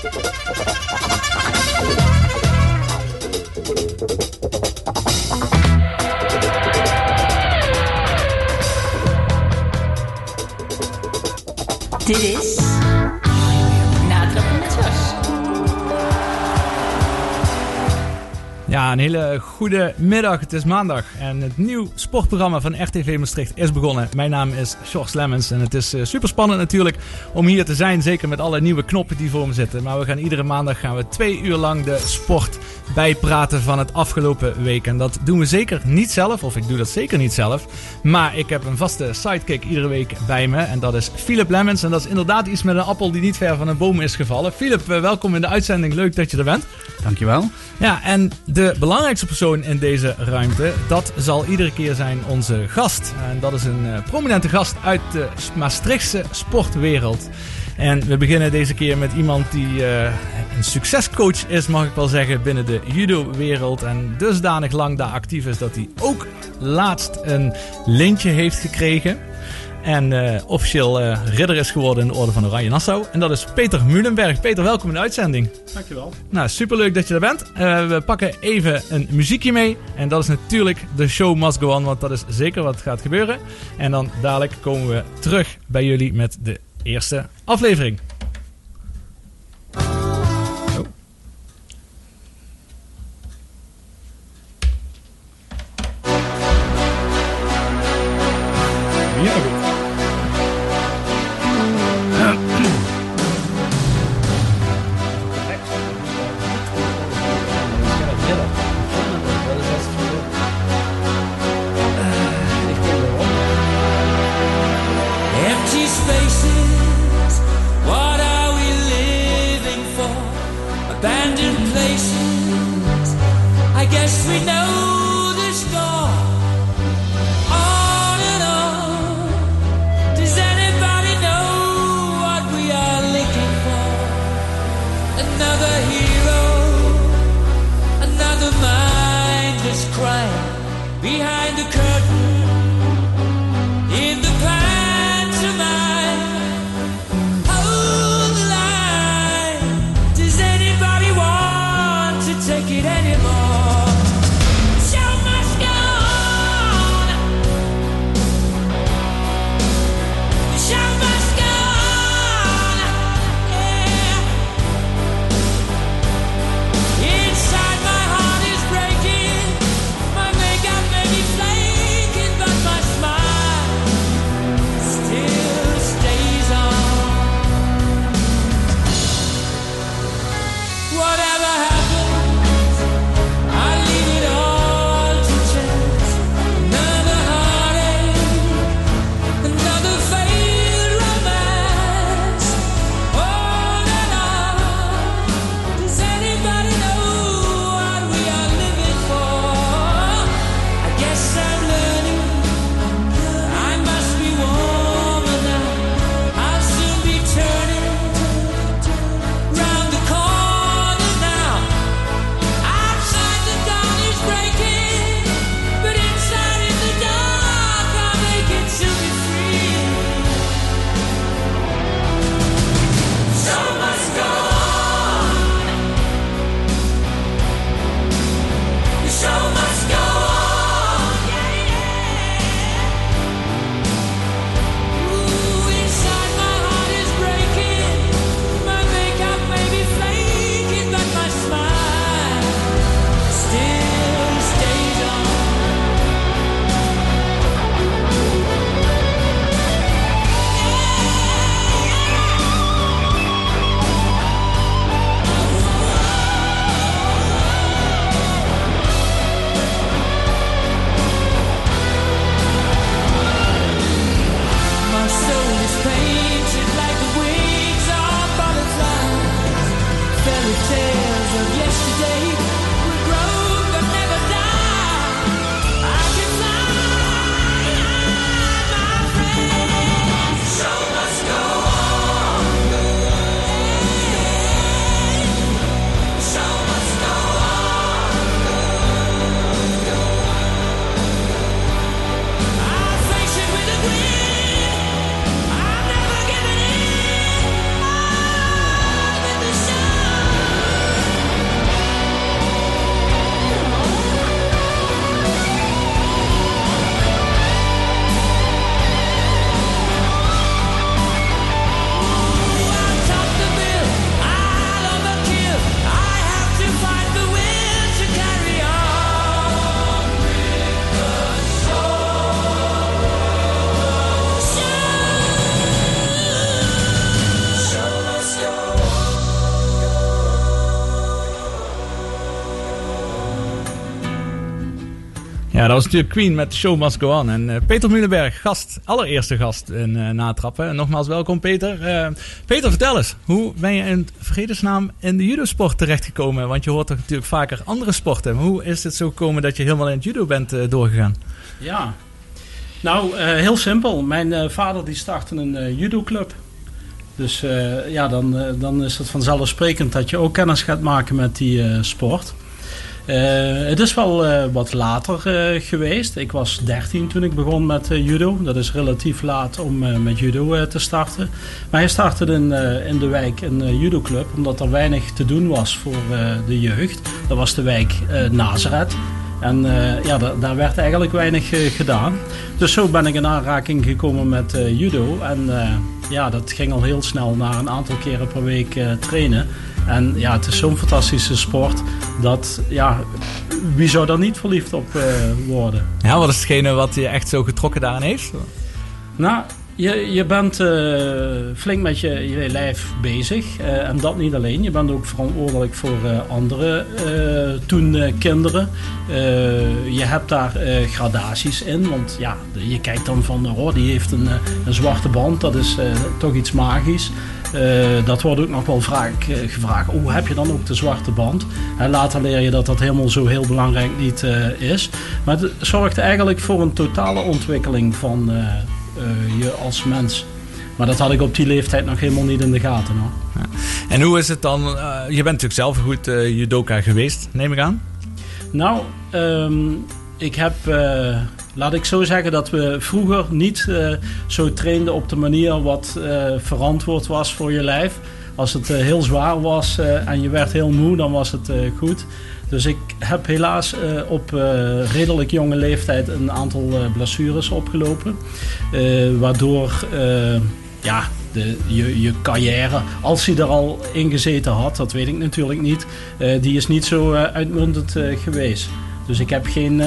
Thank you. Ja, een hele goede middag. Het is maandag en het nieuw sportprogramma van RTV Maastricht is begonnen. Mijn naam is Sjors Lemmens en het is uh, super spannend natuurlijk om hier te zijn. Zeker met alle nieuwe knoppen die voor me zitten. Maar we gaan iedere maandag gaan we twee uur lang de sport bijpraten van het afgelopen week. En dat doen we zeker niet zelf, of ik doe dat zeker niet zelf. Maar ik heb een vaste sidekick iedere week bij me en dat is Philip Lemmens. En dat is inderdaad iets met een appel die niet ver van een boom is gevallen. Philip, uh, welkom in de uitzending. Leuk dat je er bent. Dankjewel. Ja, en de belangrijkste persoon in deze ruimte, dat zal iedere keer zijn onze gast. En dat is een uh, prominente gast uit de Maastrichtse sportwereld. En we beginnen deze keer met iemand die uh, een succescoach is, mag ik wel zeggen, binnen de judo-wereld. En dusdanig lang daar actief is dat hij ook laatst een lintje heeft gekregen. En uh, officieel uh, ridder is geworden in de Orde van Oranje Nassau. En dat is Peter Mulenberg. Peter, welkom in de uitzending. Dankjewel. Nou, superleuk dat je er bent. Uh, we pakken even een muziekje mee. En dat is natuurlijk de show must go on, want dat is zeker wat gaat gebeuren. En dan dadelijk komen we terug bij jullie met de eerste aflevering. Dat was natuurlijk Queen met Show Must Go On. En eh, Peter Mulenberg, gast, allereerste gast in eh, Natrappen. En nogmaals welkom Peter. Eh, Peter, vertel eens, hoe ben je in vredesnaam in de judosport terechtgekomen? Want je hoort toch natuurlijk vaker andere sporten. Hoe is het zo gekomen dat je helemaal in het judo bent doorgegaan? Ja, nou heel simpel. Mijn vader die startte een judoclub. Dus ja, dan, dan is het vanzelfsprekend dat je ook kennis gaat maken met die sport. Eh, het is wel eh, wat later eh, geweest. Ik was 13 toen ik begon met judo. Dat is relatief laat om met judo te starten. Maar hij startte in, in de wijk een judoclub omdat er weinig te doen was voor de jeugd. Dat was de wijk Nazareth. En ja, da- daar werd eigenlijk weinig gedaan. Dus zo ben ik in aanraking gekomen met judo. En ja, dat ging al heel snel na een aantal keren per week trainen. En ja, het is zo'n fantastische sport dat, ja, wie zou daar niet verliefd op eh, worden? Ja, wat is hetgene wat je echt zo getrokken daarin heeft? Nou, je, je bent eh, flink met je, je lijf bezig. eh, en dat niet alleen. Je bent ook verantwoordelijk voor eh, andere toen kinderen. Je hebt daar gradaties in. Want ja, je kijkt dan van, oh, die heeft een, een zwarte band. Dat is toch iets magisch. Dat wordt ook nog wel vaak gevraagd. Hoe heb je dan ook de zwarte band? En later leer je dat dat helemaal zo heel belangrijk niet is. Maar het zorgt eigenlijk voor een totale ontwikkeling van je als mens. Maar dat had ik op die leeftijd nog helemaal niet in de gaten. Hoor. En hoe is het dan? eh, je bent natuurlijk zelf een goed eh, judoka geweest, neem ik aan. Nou, ehm, ik heb, eh, laat ik zo zeggen dat we vroeger niet eh, zo trainden op de manier wat eh, verantwoord was voor je lijf. Als het eh, heel zwaar was eh, en je werd heel moe, dan was het eh, goed. Dus ik heb helaas eh, op eh, redelijk jonge leeftijd een aantal eh, blessures opgelopen. Waardoor ja, de, je, je carrière, als hij er al in gezeten had, dat weet ik natuurlijk niet, die is niet zo uitmuntend geweest. Dus ik heb geen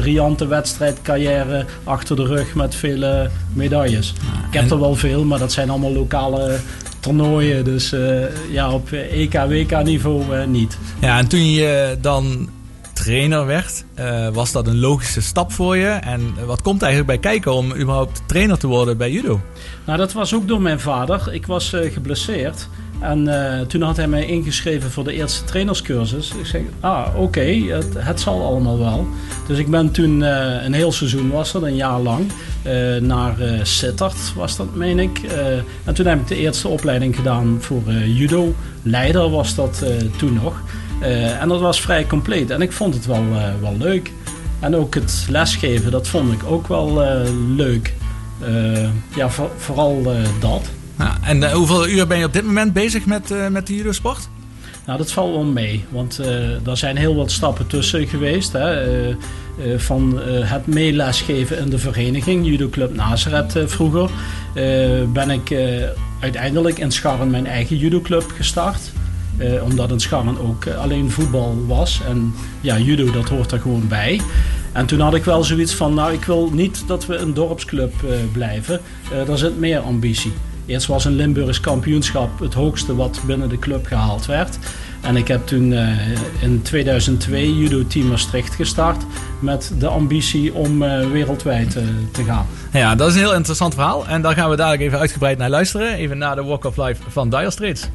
riante wedstrijdcarrière achter de rug met vele medailles. Ik heb en- er wel veel, maar dat zijn allemaal lokale toernooien. Dus eh, ja, op EK, WK niveau eh, niet. Ja, en toen je dan trainer werd, eh, was dat een logische stap voor je? En wat komt eigenlijk bij kijken om überhaupt trainer te worden bij judo? Nou, dat was ook door mijn vader. Ik was geblesseerd. En eh, toen had hij mij ingeschreven voor de eerste trainerscursus. Ik zeg, ah, oké, het, het zal allemaal wel. Dus ik ben toen eh, een heel seizoen was dat, een jaar lang, eh, naar Sittard was dat, meen ik. En toen heb ik de eerste opleiding gedaan voor judo. Leider was dat toen nog. En dat was vrij compleet. En ik vond het wel, wel leuk. En ook het lesgeven, dat vond ik ook wel leuk. Ja, voor- vooral dat. En eh, hoeveel uur ben je op dit moment bezig met, eh, met de judo-sport? Nou, dat valt wel mee, want eh er zijn heel wat stappen tussen geweest. Hè. Van het meelesgeven in de vereniging, Judo Club Nazareth vroeger, ben ik uiteindelijk in Scharren mijn eigen judoclub gestart. Omdat in Scharren ook alleen voetbal was. En ja, judo dat hoort er gewoon bij. En toen had ik wel zoiets van, nou ik wil niet dat we een dorpsclub blijven. Er zit meer ambitie. Eerst was een Limburgs kampioenschap het hoogste wat binnen de club gehaald werd. En ik heb toen eh, in 2002 Judo Team Maastricht gestart met de ambitie om eh, wereldwijd eh, te gaan. Ja, dat is een heel interessant verhaal. En daar gaan we dadelijk even uitgebreid naar luisteren. Even na de Walk of Life van Dire Straits.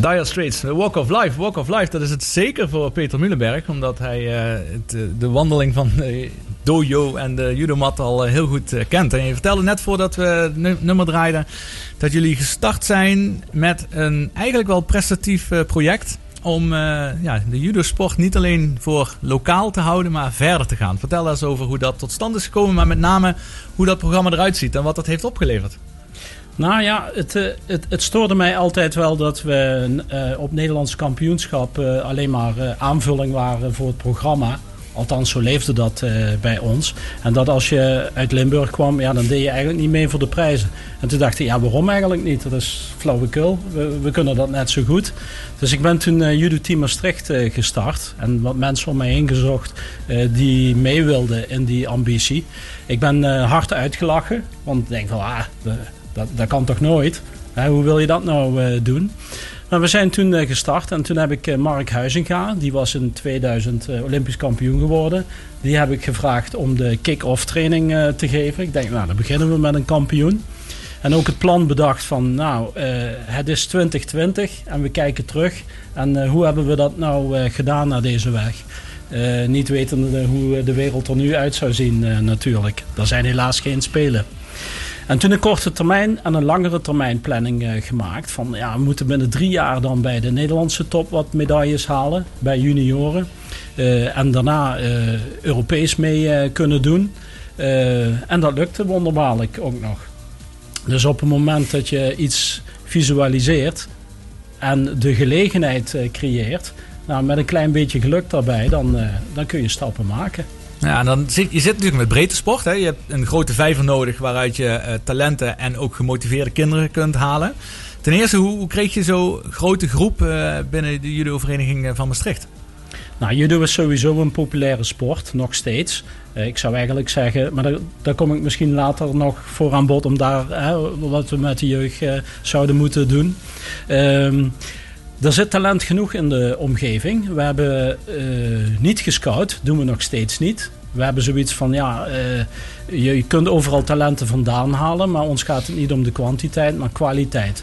Dire Straits, de Walk of Life. Walk of Life, dat is het zeker voor Peter Muhlenberg. Omdat hij eh, het, eh, de wandeling van dojo en de judomat al eh, heel goed eh, kent. En je vertelde net voordat we het nu- nummer draaiden... dat jullie gestart zijn met een eigenlijk wel prestatief eh, project... om eh, ja, de judosport niet alleen voor lokaal te houden, maar verder te gaan. Vertel eens over hoe dat tot stand is gekomen... maar met name hoe dat programma eruit ziet en wat dat heeft opgeleverd. Nou ja, het, eh, het, het stoorde mij altijd wel dat we eh, op Nederlands kampioenschap eh, alleen maar aanvulling waren voor het programma. Althans, zo leefde dat bij ons. En dat als je uit Limburg kwam, ja, dan deed je eigenlijk niet mee voor de prijzen. En toen dacht ik, ja, waarom eigenlijk niet? Dat is flauwekul. We, we kunnen dat net zo goed. Dus ik ben toen Judo Team Maastricht gestart. En wat mensen om mij heen gezocht die mee wilden in die ambitie. Ik ben hard uitgelachen. Want ik denk van, ah, dat, kan toch nooit? Hè, hoe wil je dat nou eh, doen? Maar we zijn toen eh, gestart en toen heb ik eh, Mark Huizinga, die was in 2000 eh, Olympisch kampioen geworden. Die heb ik gevraagd om de kick-off training te geven. Ik denk, nou, dan beginnen we met een kampioen. En ook het plan bedacht van, nou, het is 2020 en we kijken terug. En hoe hebben we dat nou gedaan naar deze weg? Niet wetende hoe de wereld er nu uit zou zien natuurlijk. Er zijn helaas geen spelen. En toen een korte termijn en een langere termijn planning eh, gemaakt. Van ja, we moeten binnen drie jaar dan bij de Nederlandse top wat medailles halen. Bij junioren. Eh, en daarna eh, Europees mee kunnen doen. En dat lukte wonderbaarlijk ook nog. Dus op het moment dat je iets visualiseert en de gelegenheid creëert, nou, met een klein beetje geluk daarbij, dan, dan kun je stappen maken. Ja, dan zit, je zit natuurlijk met breedte sport. Hè. Je hebt een grote vijver nodig waaruit je eh, talenten en ook gemotiveerde kinderen kunt halen. Ten eerste, hoe, kreeg je zo'n grote groep eh, binnen de judo-vereniging eh, van Maastricht? Nou, judo is sowieso een populaire sport, nog steeds. Ik zou eigenlijk zeggen, maar daar, daar kom ik misschien later nog voor aan bod om daar wat we met de jeugd zouden moeten doen. Ehm, er zit talent genoeg in de omgeving. We hebben eh, niet gescout, doen we nog steeds niet. We hebben zoiets van, ja, eh, je, je kunt overal talenten vandaan halen, maar ons gaat het niet om de kwantiteit, maar kwaliteit.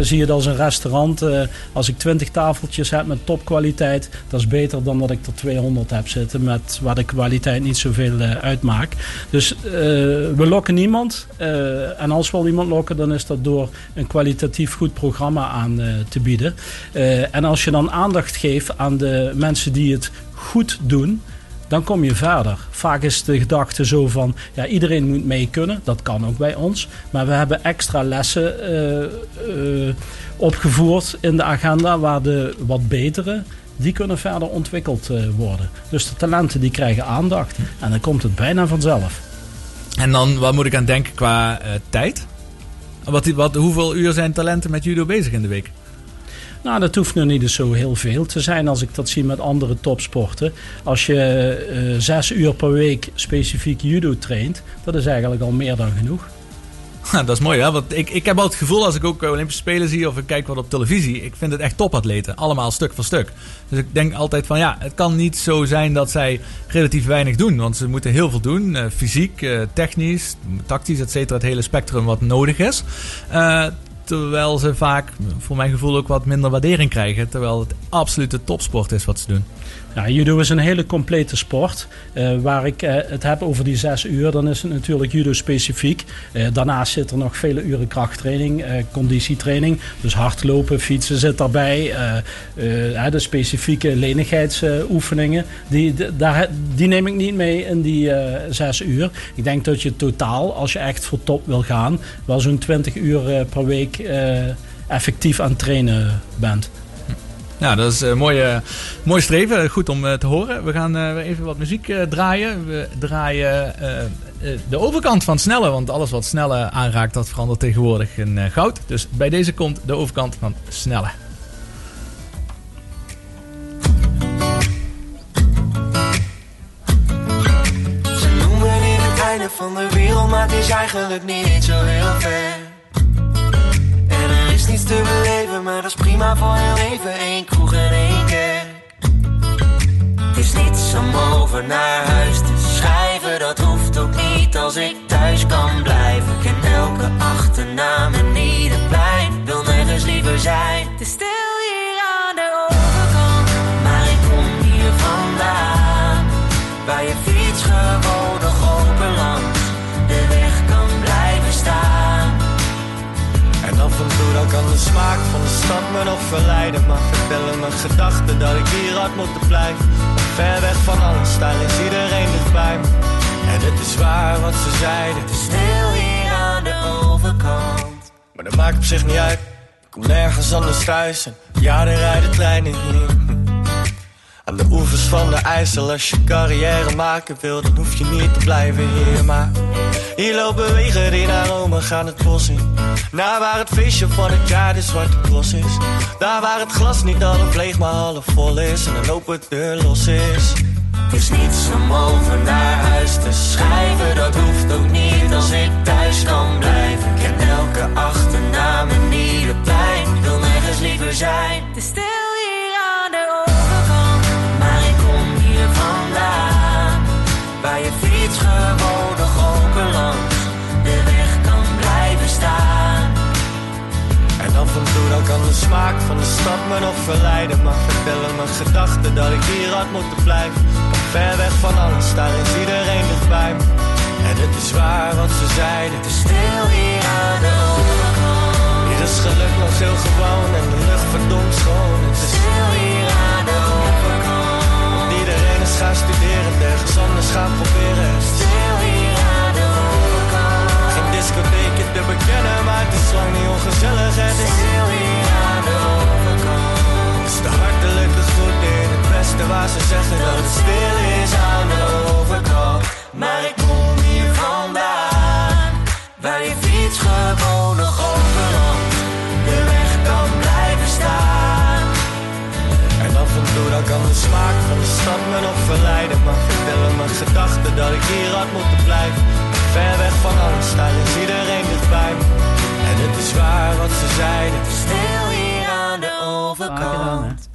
Zie je dat als een restaurant, eh, als ik 20 tafeltjes heb met topkwaliteit, dat is beter dan dat ik er 200 heb zitten met waar de kwaliteit niet zoveel eh, uitmaakt. Dus eh, we lokken niemand. en als we al iemand lokken, dan is dat door een kwalitatief goed programma aan te bieden. En als je dan aandacht geeft aan de mensen die het goed doen, dan kom je verder. Vaak is de gedachte zo van, ja, iedereen moet mee kunnen. Dat kan ook bij ons. Maar we hebben extra lessen eh, eh, opgevoerd in de agenda waar de wat betere, die kunnen verder ontwikkeld eh, worden. Dus de talenten die krijgen aandacht. En dan komt het bijna vanzelf. En dan, wat moet ik aan denken qua tijd? Wat, wat, hoeveel uur zijn talenten met judo bezig in de week? Nou, dat hoeft nu niet zo heel veel te zijn als ik dat zie met andere topsporten. Als je eh, zes uur per week specifiek judo traint, dat is eigenlijk al meer dan genoeg. Ha, dat is mooi, hè? Want ik, ik heb altijd het gevoel als ik ook eh, Olympische Spelen zie of ik kijk wat op televisie. Ik vind het echt topatleten. Allemaal stuk voor stuk. Dus ik denk altijd van ja, het kan niet zo zijn dat zij relatief weinig doen. Want ze moeten heel veel doen. eh, fysiek, technisch, tactisch, et cetera. Het hele spectrum wat nodig is. Terwijl ze vaak, voor mijn gevoel, ook wat minder waardering krijgen. Terwijl het absolute topsport is wat ze doen. Ja, judo is een hele complete sport. Eh, waar ik eh, het heb over die zes uur, dan is het natuurlijk judo specifiek. Eh, daarnaast zit er nog vele uren krachttraining, conditietraining. Dus hardlopen, fietsen zit daarbij. de specifieke lenigheidsoefeningen, die, daar, die neem ik niet mee in die zes uur. Ik denk dat je totaal, als je echt voor top wil gaan, wel zo'n 20 uur per week effectief aan het trainen bent. Ja, dat is een mooie, mooi streven. Goed om eh, te horen. We gaan eh, even wat muziek eh, draaien. We draaien eh, eh, de overkant van snelle. Want alles wat snelle aanraakt, dat verandert tegenwoordig in eh, goud. Dus bij deze komt de overkant van snelle. Ze noemen dit het einde van de wereld, maar het is eigenlijk niet zo heel ver niets te beleven, maar dat is prima voor heel even. Eén kroeg en één keer. Het is niets om over naar huis te schrijven. Dat hoeft ook niet als ik thuis kan blijven. Ik ken elke achternaam en ieder plein. Wil nergens liever zijn. Te stil hier aan de overkant. Maar ik kom hier vandaan. Waar je smaak van de stad me nog verleiden. Maar vertellen mijn gedachten dat ik hier had moeten blijven. Ver weg van alles, daar is iedereen dichtbij En het is waar wat ze zeiden. Stil hier aan de overkant. Maar dat maakt op zich niet uit. Ik kom nergens anders thuis. En ja, er rijden treinen hier Aan de oevers van de IJssel Als je carrière maken wil, dan hoef je niet te blijven hier Maar hier lopen wegen die naar Rome gaan het bos in Naar waar het feestje van het jaar de zwarte cross is Daar waar het glas niet half leeg maar half vol is En een open deur los is Het is niets om over naar huis te schrijven. Dat hoeft ook niet als ik thuis kan blijven. Ik ken elke achternaam en ieder plein. Ik wil nergens liever zijn. Je fiets gewoon nog open langs de weg kan blijven staan. En af en toe dan kan de smaak van de stad me nog verleiden. Maar vertellen mijn gedachten dat ik hier had moeten blijven. Ver weg van alles, daar is iedereen dichtbij me. En het is waar wat ze zeiden. Te stil hier aan de overkant. Hier is geluk nog heel gewoon en de lucht verdomd schoon studeren, ergens anders gaan proberen Stil hier aan de overkant. geen discotheekje te bekennen, maar het is lang niet ongezellig Het is Stil hier aan de overkant. Het is de hartelijke groet in het beste waar ze zeggen dat het stil is aan de overkant. Maar ik kom hier vandaan, waar je fiets gewoon nog open dan kan de smaak van de stad me nog verleiden. Maar vertellen mijn gedachten dat ik hier had moeten blijven. Ver weg van alles, daar is iedereen dichtbij me. En het is waar wat ze zeiden. Stil hier aan de overkant.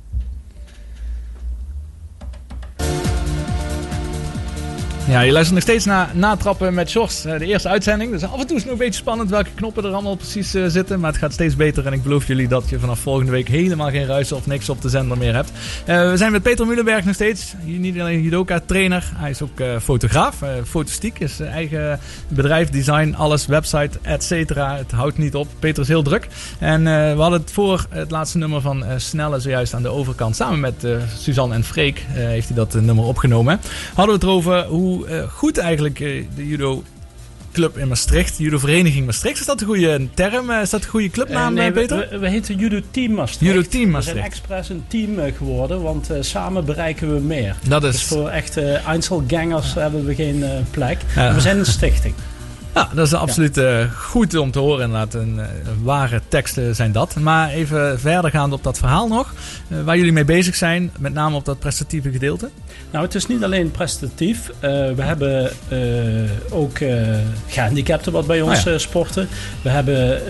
Ja, je luistert nog steeds naar Natrappen met Sjors, eh, de eerste uitzending. Dus af en toe is het nog een beetje spannend welke knoppen er allemaal precies eh, zitten. Maar het gaat steeds beter en ik beloof jullie dat je vanaf volgende week helemaal geen ruisen of niks op de zender meer hebt. Eh, we zijn met Peter Mulenberg nog steeds. Niet alleen judoka, trainer. Hij is ook fotograaf. fotostiek is zijn eigen bedrijf, design, alles, website, et cetera. Het houdt niet op. Peter is heel druk. En we hadden het voor het laatste nummer van Snelle zojuist aan de overkant. Samen met Suzanne en Freek heeft hij dat nummer opgenomen. Hadden we het erover hoe eh, goed eigenlijk eh, de judo club in Maastricht, judo vereniging Maastricht. Is dat een goede term? Eh, Is dat een goede clubnaam, nee, Peter? We, we, we heten Judo Team Maastricht. Judo Team We Maastricht. zijn expres een team geworden, want samen bereiken we meer. Dat Dus is, voor echte Einzelgangers hebben we geen plek. Ja. We zijn een stichting. Ja, dat is absoluut eh, goed om te horen. Inderdaad, een, eh, ware teksten zijn dat. Maar even verder gaand op dat verhaal nog. eh, waar jullie mee bezig zijn, met name op dat prestatieve gedeelte. Nou, het is niet alleen prestatief. We hebben ook eh gehandicapten wat bij ons Oh ja. eh, sporten. We hebben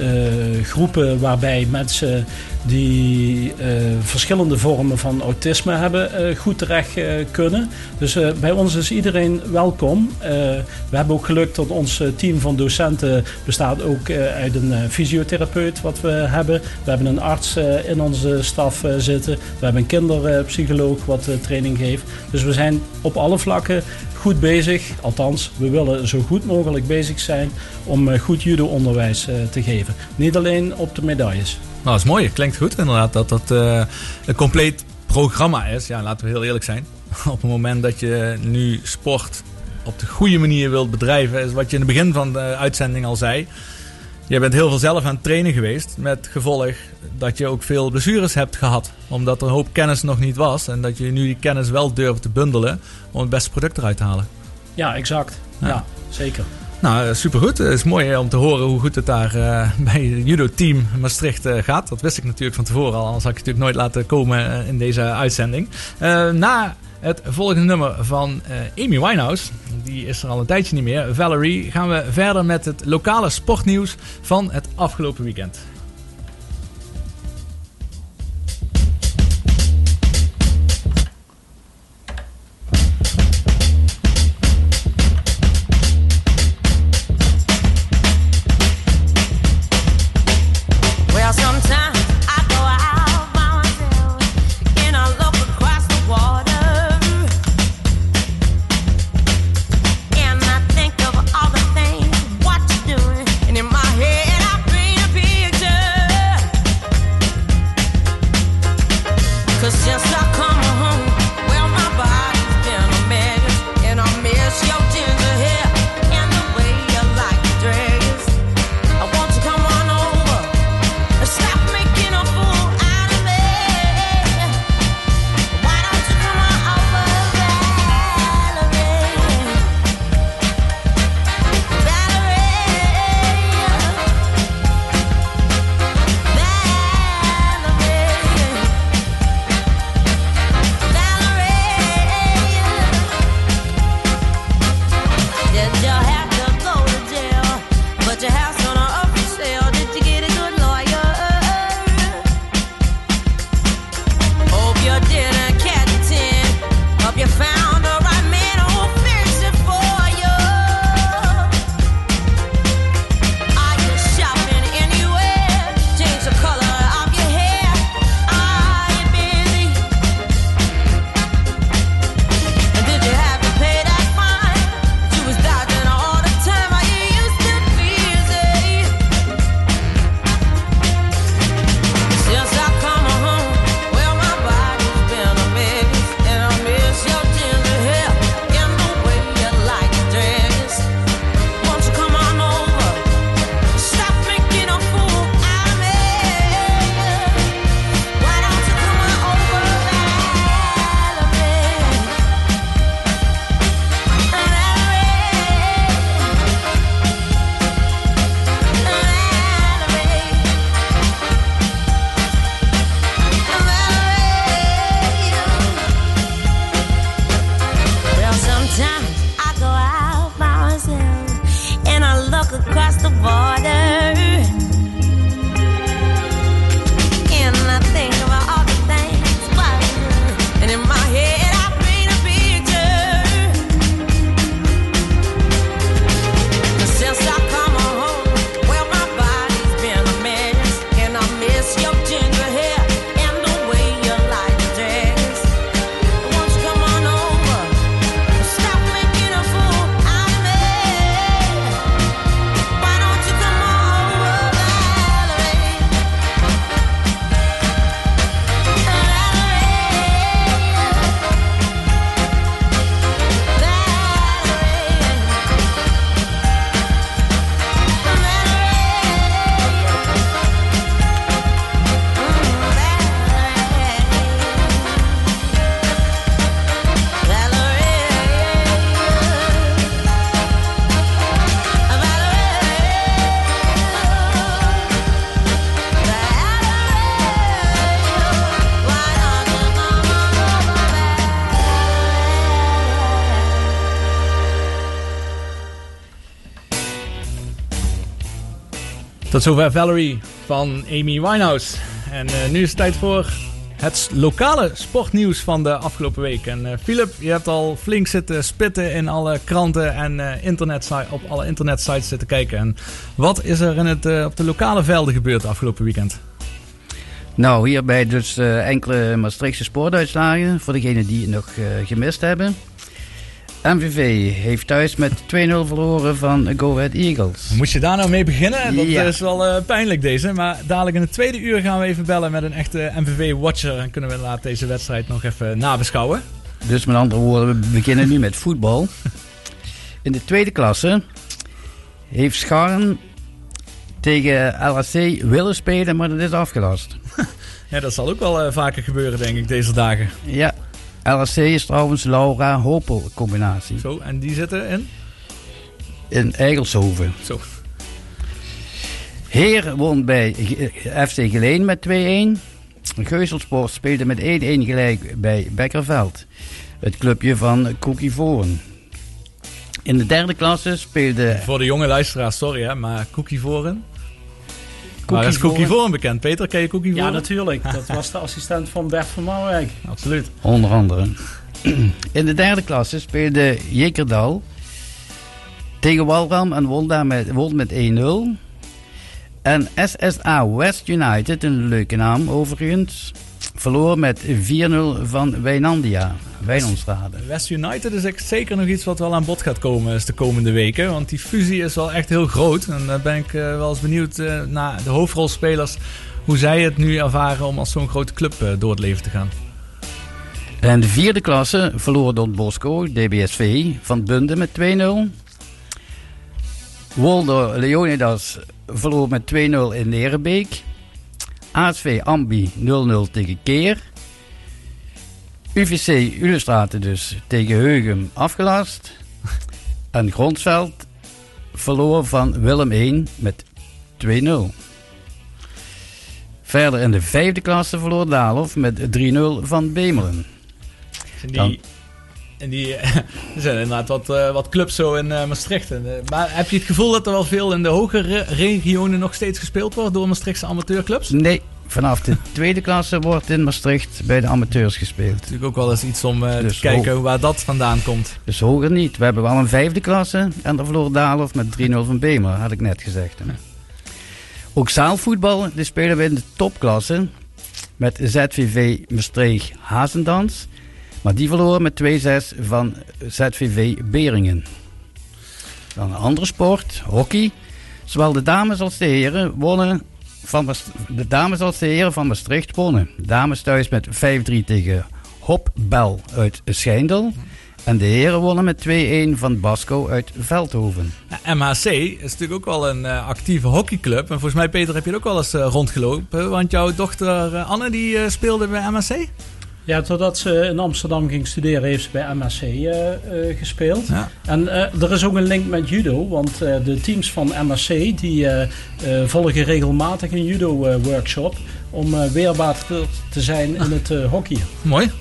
groepen waarbij mensen die eh, verschillende vormen van autisme hebben eh, goed terecht eh, kunnen. Dus bij ons is iedereen welkom. We hebben ook geluk dat ons team van docenten bestaat ook uit een fysiotherapeut wat we hebben. We hebben een arts in onze staf zitten. We hebben een kinderpsycholoog wat training geeft. Dus we zijn op alle vlakken goed bezig. Althans, we willen zo goed mogelijk bezig zijn om goed judo-onderwijs te geven. Niet alleen op de medailles. Nou, dat is mooi. Klinkt goed inderdaad dat dat eh, een compleet programma is. Ja, laten we heel eerlijk zijn. Op het moment dat je nu sport op de goede manier wilt bedrijven, is wat je in het begin van de uitzending al zei. Je bent heel veel zelf aan het trainen geweest. Met gevolg dat je ook veel blessures hebt gehad. Omdat er een hoop kennis nog niet was. En dat je nu die kennis wel durft te bundelen om het beste product eruit te halen. Ja, exact. Ja. Ja, zeker. Nou, eh, supergoed. Het is mooi hè, om te horen hoe goed het daar eh, bij het judo-team Maastricht eh, gaat. Dat wist ik natuurlijk van tevoren al, anders had ik het natuurlijk nooit laten komen eh, in deze uitzending. Eh, na het volgende nummer van eh, Amy Winehouse, die is er al een tijdje niet meer, Valerie, gaan we verder met het lokale sportnieuws van het afgelopen weekend. Tot zover Valerie van Amy Winehouse. En eh, nu is het tijd voor het lokale sportnieuws van de afgelopen week. En eh Philip, je hebt al flink zitten spitten in alle kranten en eh internet op alle internetsites zitten kijken. En wat is er in het, op de lokale velden gebeurd afgelopen weekend? Nou, hierbij dus enkele Maastrichtse sportuitslagen voor degenen die het nog gemist hebben. MVV heeft thuis met 2-0 verloren van Go Ahead Eagles. Moet je daar nou mee beginnen? Dat Ja. is wel eh, pijnlijk deze. Maar dadelijk in het tweede uur gaan we even bellen met een echte MVV-watcher. En kunnen we inderdaad deze wedstrijd nog even nabeschouwen. Dus met andere woorden, we beginnen nu met voetbal. In de tweede klasse heeft Scharren tegen LHC willen spelen, maar dat is afgelast. Ja, dat zal ook wel eh, vaker gebeuren, denk ik, deze dagen. Ja, LHC is trouwens Laura Hopel combinatie Zo, en die zitten in? in Eigelshoven. Zo. Heer won bij G- FC Geleen met 2-1. Geuzelsport speelde met 1-1 gelijk bij Bekkerveld. Het clubje van Cookie Voren. In de derde klasse speelde Voor de jonge luisteraars, sorry hè, maar Cookie Voren. Waar is Cookie bekend? Peter, ken je Cookie Ja, natuurlijk. Dat was de assistent van Bert van Marwijk. Absoluut. Onder andere. In de derde klasse speelde Jekerdal tegen Walram en won, daar met, won met 1-0. En SSA West United, een leuke naam overigens, verloor met 4-0 van Wijnandia, Wijnonstrade. West United is echt zeker nog iets wat wel aan bod gaat komen is de komende weken. Want die fusie is wel echt heel groot. En daar ben ik eh, wel eens benieuwd eh, naar de hoofdrolspelers. Hoe zij het nu ervaren om als zo'n grote club eh, door het leven te gaan. En de vierde klasse verloor Don Bosco, DBSV, van Bunde met 2-0. Wolder Leonidas verloor met 2-0 in Nerenbeek. ASV Ambi 0-0 tegen Keer. UVC Ulestraten dus tegen Heugem afgelast. En Gronsveld verloor van Willem 1 met 2-0. Verder in de vijfde klasse verloor Daalhof met 3-0 van Bemelen. En Dan- die, en die er zijn inderdaad wat, eh, wat clubs zo in eh, Maastricht. En, eh, maar heb je het gevoel dat er wel veel in de hogere regionen nog steeds gespeeld wordt door Maastrichtse amateurclubs? Nee, vanaf de tweede klasse wordt in Maastricht bij de amateurs gespeeld. Natuurlijk ook wel eens iets om eh, Dus te kijken waar dat vandaan komt. Dus hoger niet. We hebben wel een vijfde klasse en daar verloor Daalhof met 3-0 van Bemer, had ik net gezegd. hè. Ook zaalvoetbal, die spelen we in de topklasse met ZVV Maastricht Hazendans. Maar die verloor met 2-6 van ZVV Beringen. Dan een andere sport, hockey. Zowel de dames als de heren wonnen de dames als de heren van Maastricht wonnen. Dames thuis met 5-3 tegen Hopbel uit Schijndel. En de heren wonnen met 2-1 van Basco uit Veldhoven. MHC is natuurlijk ook wel een eh, actieve hockeyclub. En volgens mij, Peter, heb je er ook wel eens eh, rondgelopen. Want jouw dochter eh, Anne die speelde bij MHC. Ja, totdat ze in Amsterdam ging studeren, heeft ze bij MHC eh, eh, gespeeld. Ja. En eh, er is ook een link met judo, want eh, de teams van MHC die volgen regelmatig een judo-workshop om weerbaar te, te zijn in het eh hockey. Mooi.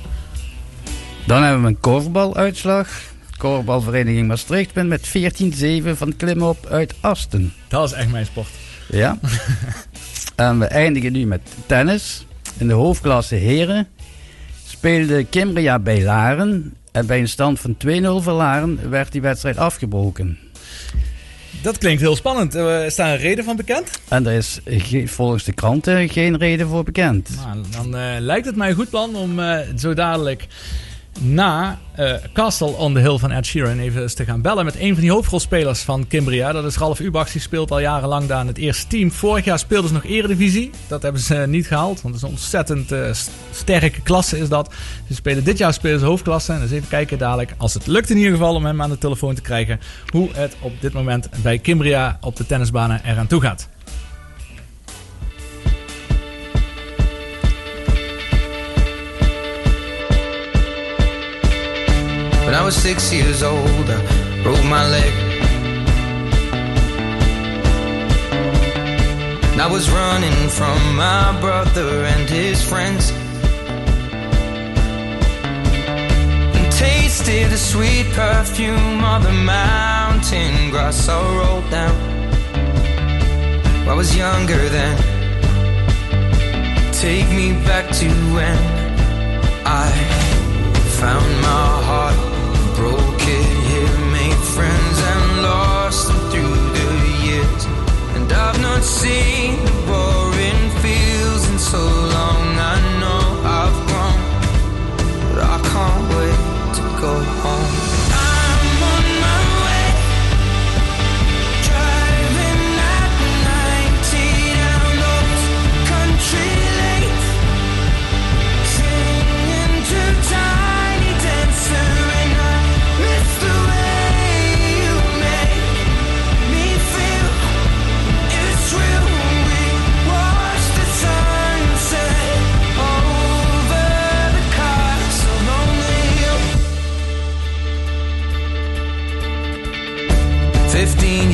Dan hebben we een korfbaluitslag. Korfbalvereniging Maastricht wint met 14-7 van Klimop uit Asten. Dat is echt mijn sport. Ja. en we eindigen nu met tennis. In de hoofdklasse heren speelde Kimbria bij Laren. En bij een stand van 2-0 voor Laren werd die wedstrijd afgebroken. Dat klinkt heel spannend. Eh, is daar een reden van bekend? En er is ge- volgens de kranten geen reden voor bekend. Nou, dan eh, lijkt het mij een goed plan om eh, zo dadelijk na eh, Castle on the Hill van Ed Sheeran even eens te gaan bellen met een van die hoofdrolspelers van Kimbria. Dat is Ralf Ubachs, die speelt al jarenlang daar in het eerste team. Vorig jaar speelden ze nog Eredivisie. Dat hebben ze niet gehaald, want het is een ontzettend eh, st- sterke klasse is dat. Ze spelen dit jaar spelen ze hoofdklasse. En dus even kijken dadelijk, als het lukt in ieder geval om hem aan de telefoon te krijgen, hoe het op dit moment bij Kimbria op de tennisbanen eraan toe gaat. When I was six years old, I broke my leg. I was running from my brother and his friends. And tasted the sweet perfume of the mountain grass I rolled down. I was younger then. Take me back to when I found my heart, seen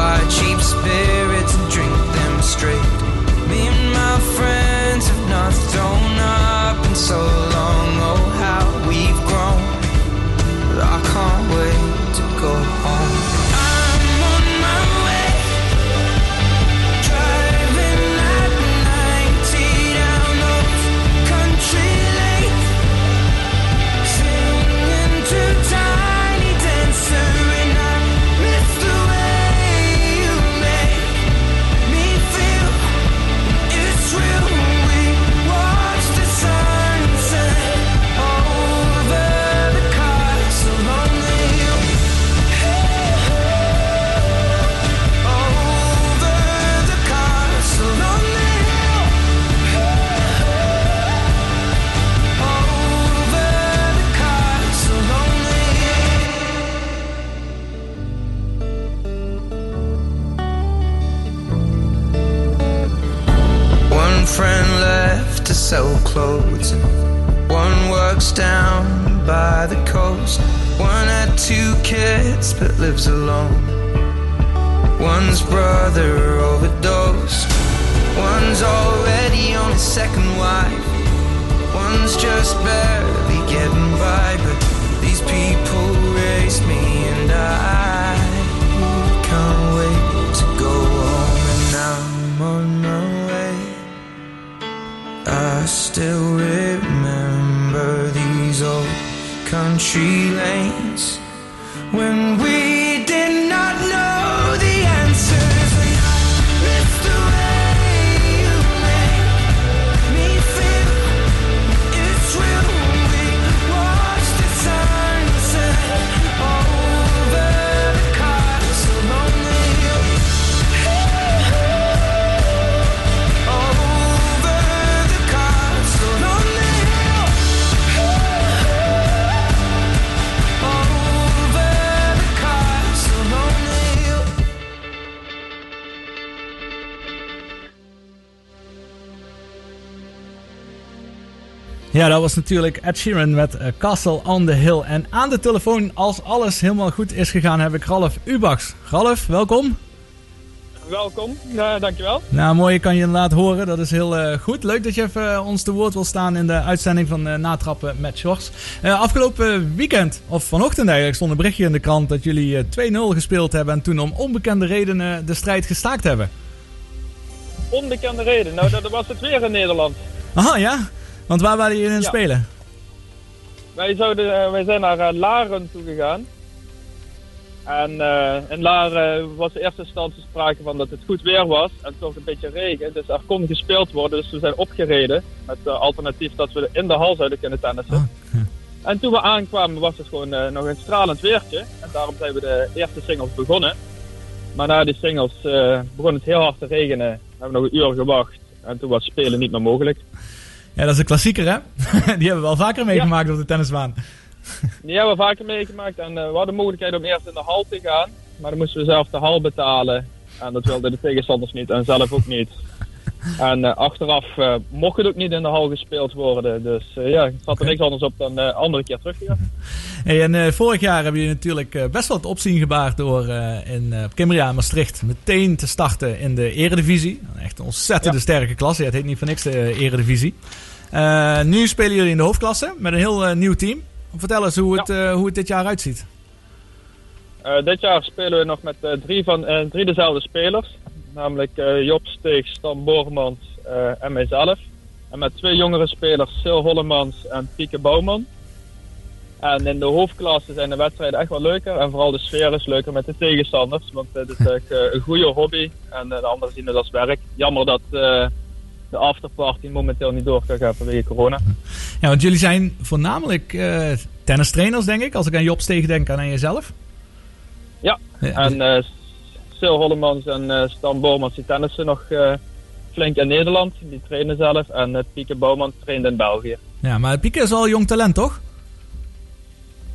buy cheap spirits and drink them straight. Me and my friends have not thrown up in so long. Oh, dat was natuurlijk Ed Sheeran met eh, Castle on the Hill. En aan de telefoon, als alles helemaal goed is gegaan, heb ik Ralf Ubachs. Ralf, welkom. Welkom, ja, dankjewel. Nou, mooi, je kan je inderdaad horen. Dat is heel eh, goed. Leuk dat je even eh, ons te woord wil staan in de uitzending van Natrappen met. Eh, afgelopen weekend, of vanochtend eigenlijk, stond een berichtje in de krant dat jullie eh, 2-0 gespeeld hebben en toen om onbekende redenen de strijd gestaakt hebben. Onbekende reden, nou dat was het weer in Nederland. Aha, ja? Want waar waren jullie in het Ja. spelen? Wij, zouden, eh, wij zijn naar eh, Laren toe gegaan. En eh, in Laren was in eerste instantie sprake van dat het goed weer was en toch een beetje regen. Dus er kon gespeeld worden, dus we zijn opgereden. Met uh, alternatief dat we in de hal zouden kunnen tennissen. En toen we aankwamen was het gewoon nog een stralend weertje. En daarom zijn we de eerste singles begonnen. Maar na die singles begon het heel hard te regenen. We hebben nog een uur gewacht. En toen was spelen niet meer mogelijk. Ja, dat is een klassieker, hè? Die hebben we wel vaker meegemaakt op de tennisbaan. Die hebben we vaker meegemaakt. En eh, we hadden de mogelijkheid om eerst in de hal te gaan. Maar dan moesten we zelf de hal betalen. En dat wilden de tegenstanders niet en zelf ook niet. En eh, achteraf eh, mocht het ook niet in de hal gespeeld worden. Dus ja, het zat er niks anders op dan eh andere keer terug te gaan. Hey, en vorig jaar hebben jullie natuurlijk best wel het opzien gebaard door in uh, Kimmeria Maastricht meteen te starten in de eredivisie. Echt een ontzettende sterke klasse. Ja, het heet niet voor niks de eredivisie. Eh, nu spelen jullie in de hoofdklasse met een heel eh, nieuw team. Vertel eens hoe het, eh, hoe het dit jaar uitziet. Dit jaar spelen we nog met drie, van, drie dezelfde spelers. Namelijk Job Steeg, Stan Bormans en mijzelf. En met twee jongere spelers, Sil Hollemans en Pieke Bouwman. En in de hoofdklasse zijn de wedstrijden echt wel leuker. En vooral de sfeer is leuker met de tegenstanders. Want het is echt een goede hobby. En de anderen zien het als werk. Jammer dat de afterparty momenteel niet door kan gaan vanwege corona. Ja, want jullie zijn voornamelijk eh tennistrainers, denk ik. Als ik aan Job Steeg denk, en aan jezelf. Ja, Ja, en eh Sil Hollemans en eh, Stan Bormans die tennissen nog flink in Nederland. Die trainen zelf. En Pieke Bouwman traint in België. Ja, maar Pieke is al jong talent, toch?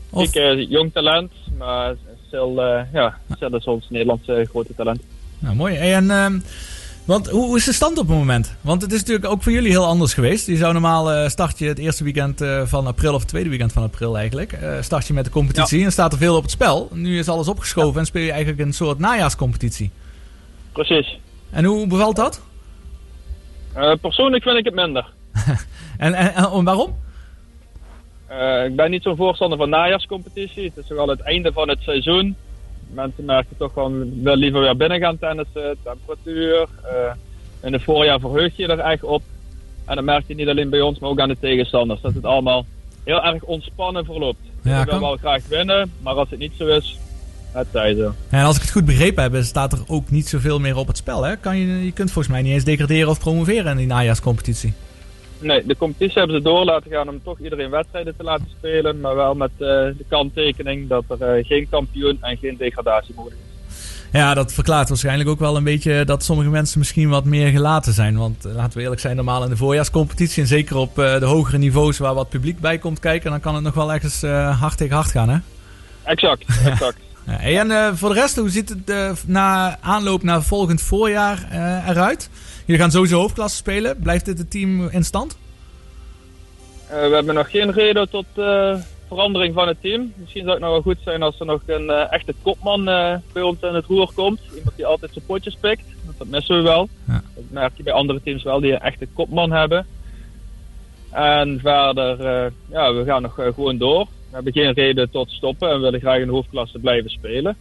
Of- Pieke is jong talent, maar Sil, ja, Sil is ons Nederlandse grote talent. Nou, mooi. Hey, en, ehm, want hoe, is de stand op het moment? Want het is natuurlijk ook voor jullie heel anders geweest. Je zou normaal eh, start je het eerste weekend eh, van april, of het tweede weekend van april eigenlijk. eh, start je met de competitie en staat er veel op het spel. Nu is alles opgeschoven en speel je eigenlijk een soort najaarscompetitie. Precies. En hoe bevalt dat? Persoonlijk vind ik het minder. En, en, en waarom? Ik ben niet zo'n voorstander van najaarscompetitie. Het is toch al het einde van het seizoen. Mensen merken toch gewoon wel liever weer binnen gaan tennissen. Temperatuur. eh, in het voorjaar verheug je er echt op. En dat merk je niet alleen bij ons, maar ook aan de tegenstanders. Dat het allemaal heel erg ontspannen verloopt. Ja, we willen wel graag winnen, maar als het niet zo is, het zij zo. En als ik het goed begrepen heb, staat er ook niet zoveel meer op het spel. Hè? Kan je, je kunt volgens mij niet eens degraderen of promoveren in die najaarscompetitie. Nee, de competitie hebben ze door laten gaan om toch iedereen wedstrijden te laten spelen. Maar wel met eh, de kanttekening dat er eh, geen kampioen en geen degradatie mogelijk is. Ja, dat verklaart waarschijnlijk ook wel een beetje dat sommige mensen misschien wat meer gelaten zijn. Want eh, laten we eerlijk zijn, normaal in de voorjaarscompetitie en zeker op de hogere niveaus waar wat publiek bij komt kijken, dan kan het nog wel ergens hard tegen hard gaan, hè? Exact, exact. Ja, hey, en voor de rest, hoe ziet het na aanloop naar volgend voorjaar eruit? Jullie gaan sowieso hoofdklasse spelen. Blijft dit het team in stand? Eh, we hebben nog geen reden tot eh, verandering van het team. Misschien zou het nog wel goed zijn als er nog een eh, echte kopman bij ons in het roer komt. Iemand die altijd zijn potjes pikt. Dat missen we wel. Ja. Dat merk je bij andere teams wel die een echte kopman hebben. En verder, ja, we gaan nog gewoon door. We hebben geen reden tot stoppen en willen graag in de hoofdklasse blijven spelen.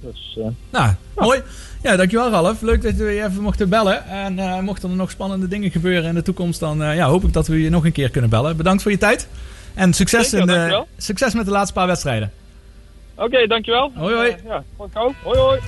Dus Nou, mooi. Ja, dankjewel Ralf. Leuk dat we je even mochten bellen. En eh, mochten er nog spannende dingen gebeuren in de toekomst, dan eh, ja, hoop ik dat we je nog een keer kunnen bellen. Bedankt voor je tijd. En succes, Zeker, in de, dankjewel. succes met de laatste paar wedstrijden. oké, dankjewel. Hoi, hoi. Eh, ja. Hoi hoi.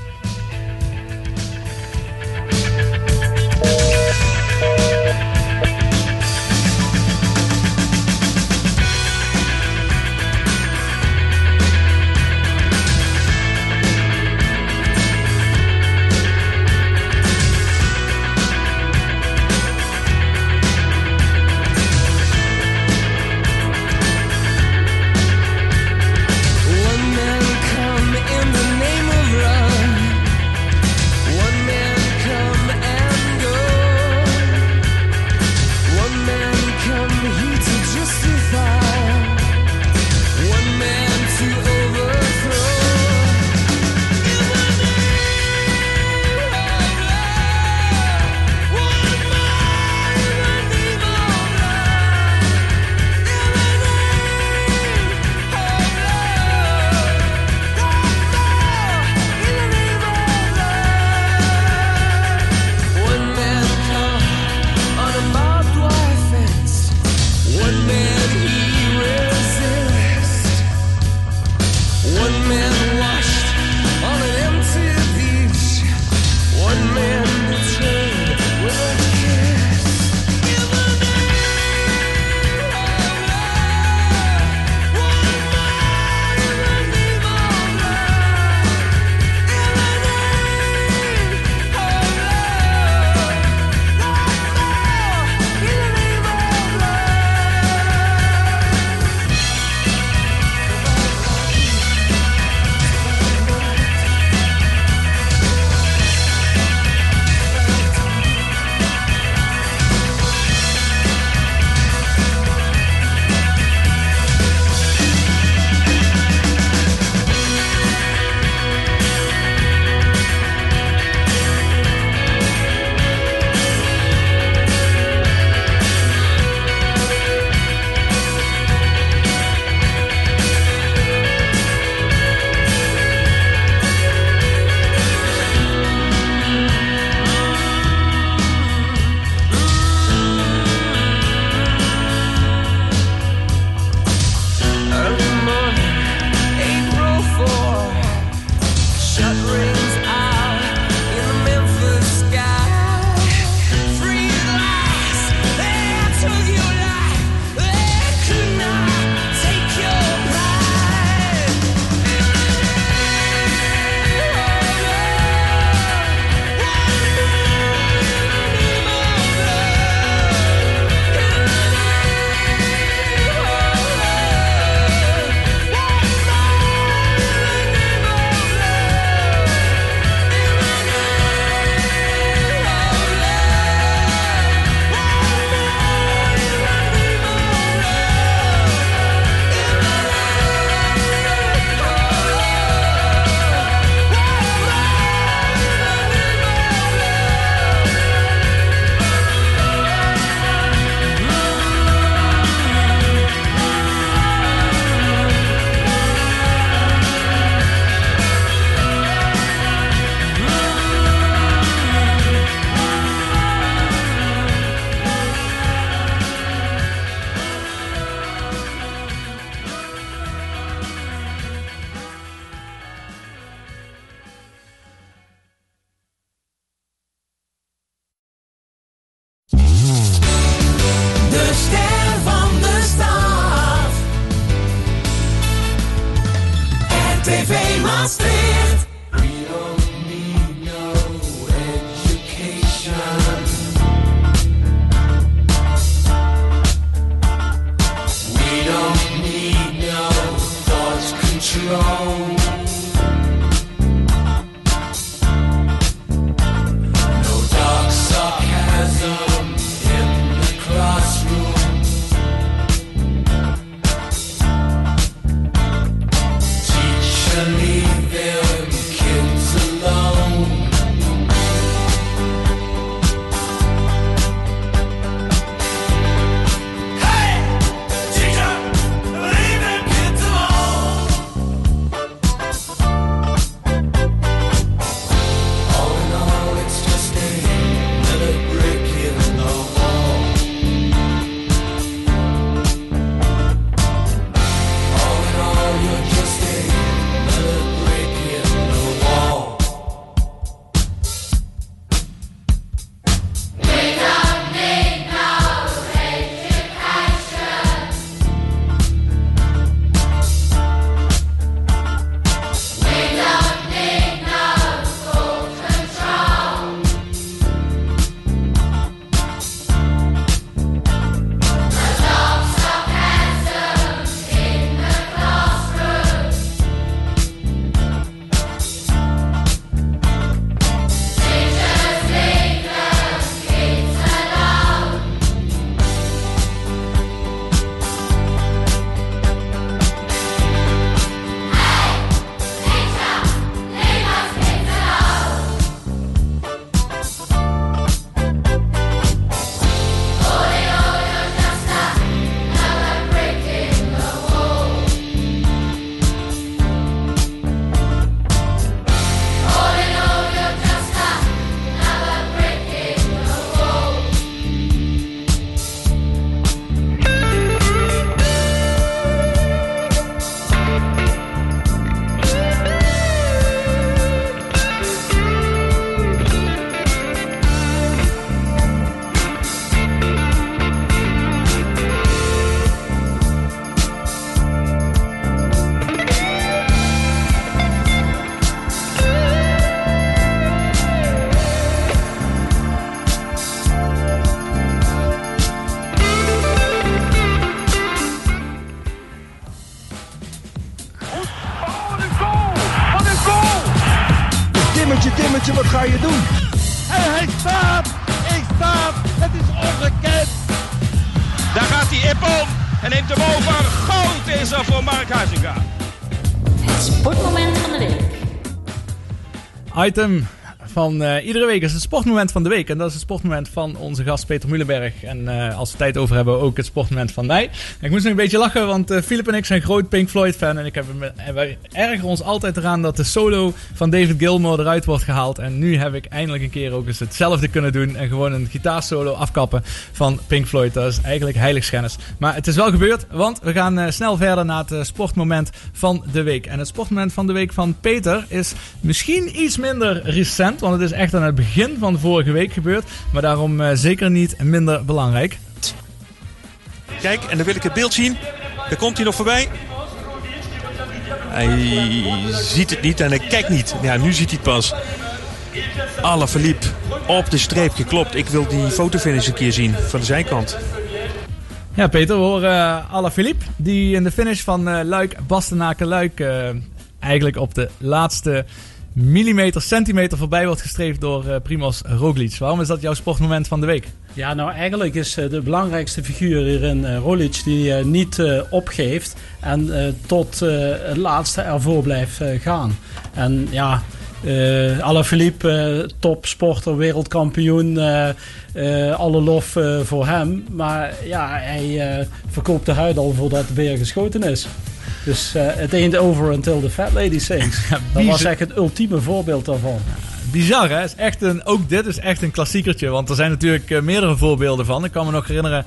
Item van eh, iedere week is het sportmoment van de week. En dat is het sportmoment van onze gast Peter Mulenberg. En eh, als we tijd over hebben, ook het sportmoment van mij. Ik moest nog een beetje lachen, want eh Philip en ik zijn groot Pink Floyd fan. En, ik heb, en wij ergeren ons altijd eraan dat de solo van David Gilmour eruit wordt gehaald. En nu heb ik eindelijk een keer ook eens hetzelfde kunnen doen. En gewoon een gitaarsolo afkappen van Pink Floyd. Dat is eigenlijk heiligschennis. Maar het is wel gebeurd, want we gaan snel verder naar het sportmoment van de week. En het sportmoment van de week van Peter is misschien iets minder recent. Want het is echt aan het begin van vorige week gebeurd. Maar daarom eh, zeker niet minder belangrijk. Kijk, en dan wil ik het beeld zien. Daar komt hij nog voorbij. Hij ziet het niet en hij kijkt niet. Ja, nu ziet hij het pas. Alle verliep op de streep geklopt. Ik wil die fotofinish een keer zien van de zijkant. Ja, Peter, we horen uh, Alaphilippe. Die in de finish van eh, Luik, Bastenaken, Luik... eh, eigenlijk op de laatste millimeter, centimeter voorbij wordt gestreefd door eh Primoz Roglic. Waarom is dat jouw sportmoment van de week? Ja, nou eigenlijk is eh, de belangrijkste figuur hierin uh, Roglic die eh, niet eh, opgeeft en eh, tot eh, het laatste ervoor blijft eh, gaan. En ja, eh Alaphilippe, eh, topsporter, wereldkampioen, eh, eh, alle lof eh, voor hem. Maar ja, hij eh, verkoopt de huid al voordat het weer geschoten is. Dus eh, het ain't over until the fat lady sings. dat was echt het ultieme voorbeeld daarvan. Bizar, hè? Is echt een, ook dit is echt een klassiekertje. Want er zijn natuurlijk eh, meerdere voorbeelden van. Ik kan me nog herinneren.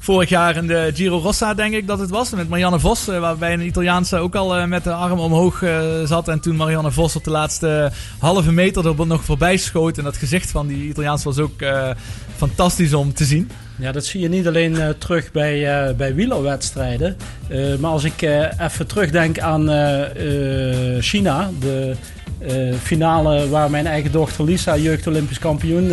vorig jaar in de Giro Rossa, denk ik dat het was. Met Marianne Vos, eh, waarbij een Italiaanse ook al met de arm omhoog zat. En toen Marianne Vos op de laatste halve meter er nog voorbij schoot. En dat gezicht van die Italiaans was ook fantastisch om te zien. Ja, dat zie je niet alleen eh, terug bij, uh, bij wielerwedstrijden. Uh, maar als ik even terugdenk aan China, de finale waar mijn eigen dochter Lisa jeugd Olympisch kampioen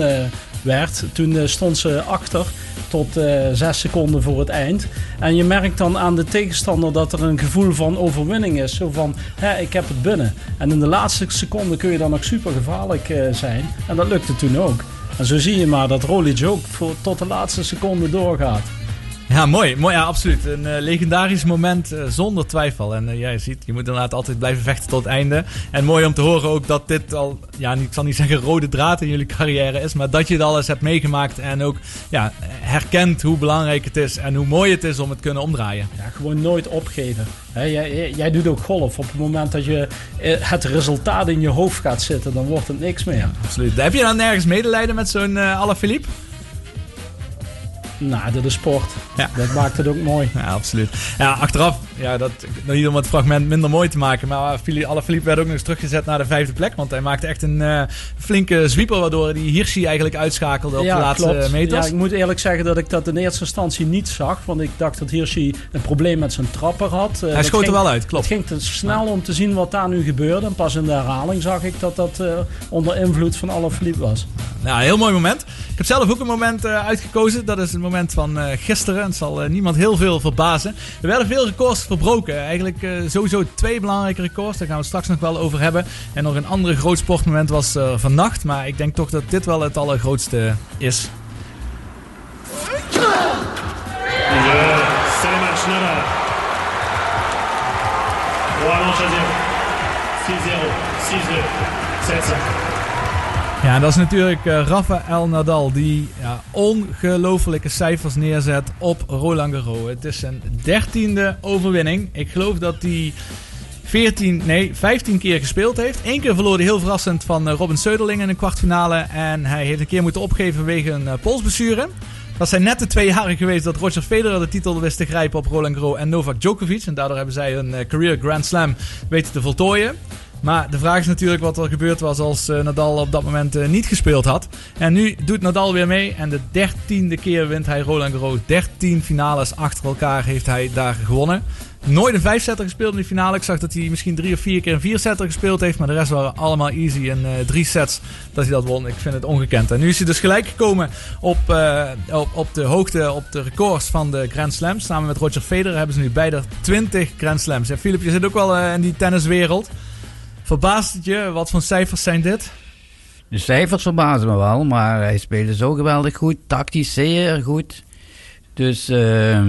werd. Toen stond ze achter tot zes seconden voor het eind. En je merkt dan aan de tegenstander dat er een gevoel van overwinning is. Zo van, hè, ik heb het binnen. En in de laatste seconde kun je dan nog super gevaarlijk zijn. En dat lukte toen ook. En zo zie je maar dat Roglic ook voor, tot de laatste seconde doorgaat. Ja, mooi. mooi ja, absoluut. Een uh, legendarisch moment uh, zonder twijfel. En uh, jij ziet, je moet inderdaad altijd blijven vechten tot het einde. En mooi om te horen ook dat dit al, ja, ik zal niet zeggen rode draad in jullie carrière is, maar dat je het alles hebt meegemaakt en ook ja, herkent hoe belangrijk het is en hoe mooi het is om het kunnen omdraaien. Ja, gewoon nooit opgeven. He, jij, jij, doet ook golf. Op het moment dat je het resultaat in je hoofd gaat zitten, dan wordt het niks meer. Ja, absoluut. Heb je dan nergens medelijden met zo'n Alaphilippe? Nou, dat is sport. Ja. Dat maakt het ook mooi. Ja, absoluut. Ja, achteraf, ja, dat, niet om het fragment minder mooi te maken, maar Alaphilippe werd ook nog eens teruggezet naar de vijfde plek. Want hij maakte echt een uh, flinke zwieper, waardoor die Hirschi eigenlijk uitschakelde op ja, de laatste klopt. meters. Ja, ik moet eerlijk zeggen dat ik dat in eerste instantie niet zag. Want ik dacht dat Hirschi een probleem met zijn trapper had. Uh, hij schoot er wel uit, klopt. Het ging te snel om te zien wat daar nu gebeurde. En pas in de herhaling zag ik dat dat uh, onder invloed van Alaphilippe was. Nou, heel mooi moment. Ik heb zelf ook een moment uitgekozen. Dat is het moment van gisteren. Het zal niemand heel veel verbazen. Er werden veel records verbroken. Eigenlijk uh, sowieso twee belangrijke records. Daar gaan we straks nog wel over hebben. En nog een ander groot sportmoment was vannacht. Maar ik denk toch dat dit wel het allergrootste is. Salman Schneider. 6-0, 6-2, 7 Ja, dat is natuurlijk uh, Rafael Nadal die ja, ongelofelijke cijfers neerzet op Roland Garros. Het is zijn dertiende overwinning. Ik geloof dat hij 14, nee, 15 keer gespeeld heeft. Eén keer verloor hij heel verrassend van uh, Robin Söderling in een kwartfinale. En hij heeft een keer moeten opgeven vanwege een uh. Dat zijn net de twee jaren geweest dat Roger Federer de titel wist te grijpen op Roland Garros en Novak Djokovic. En daardoor hebben zij een career Grand Slam weten te voltooien. Maar de vraag is natuurlijk wat er gebeurd was als uh, Nadal op dat moment uh, niet gespeeld had. En nu doet Nadal weer mee. En de dertiende keer wint hij Roland Garros. 13 finales achter elkaar heeft hij daar gewonnen. Nooit een vijfsetter gespeeld in de finale. Ik zag dat hij misschien drie of vier keer een viersetter gespeeld heeft. Maar de rest waren allemaal easy. En uh, drie sets dat hij dat won. Ik vind het ongekend. En nu is hij dus gelijk gekomen op, op, op de hoogte, op de records van de Grand Slams. Samen met Roger Federer hebben ze nu beide 20 Grand Slams. En Filip, je zit ook wel in die tenniswereld. Verbaast het je? Wat voor cijfers zijn dit? De cijfers verbazen me wel, maar hij speelde zo geweldig goed. Tactisch zeer goed. Dus uh,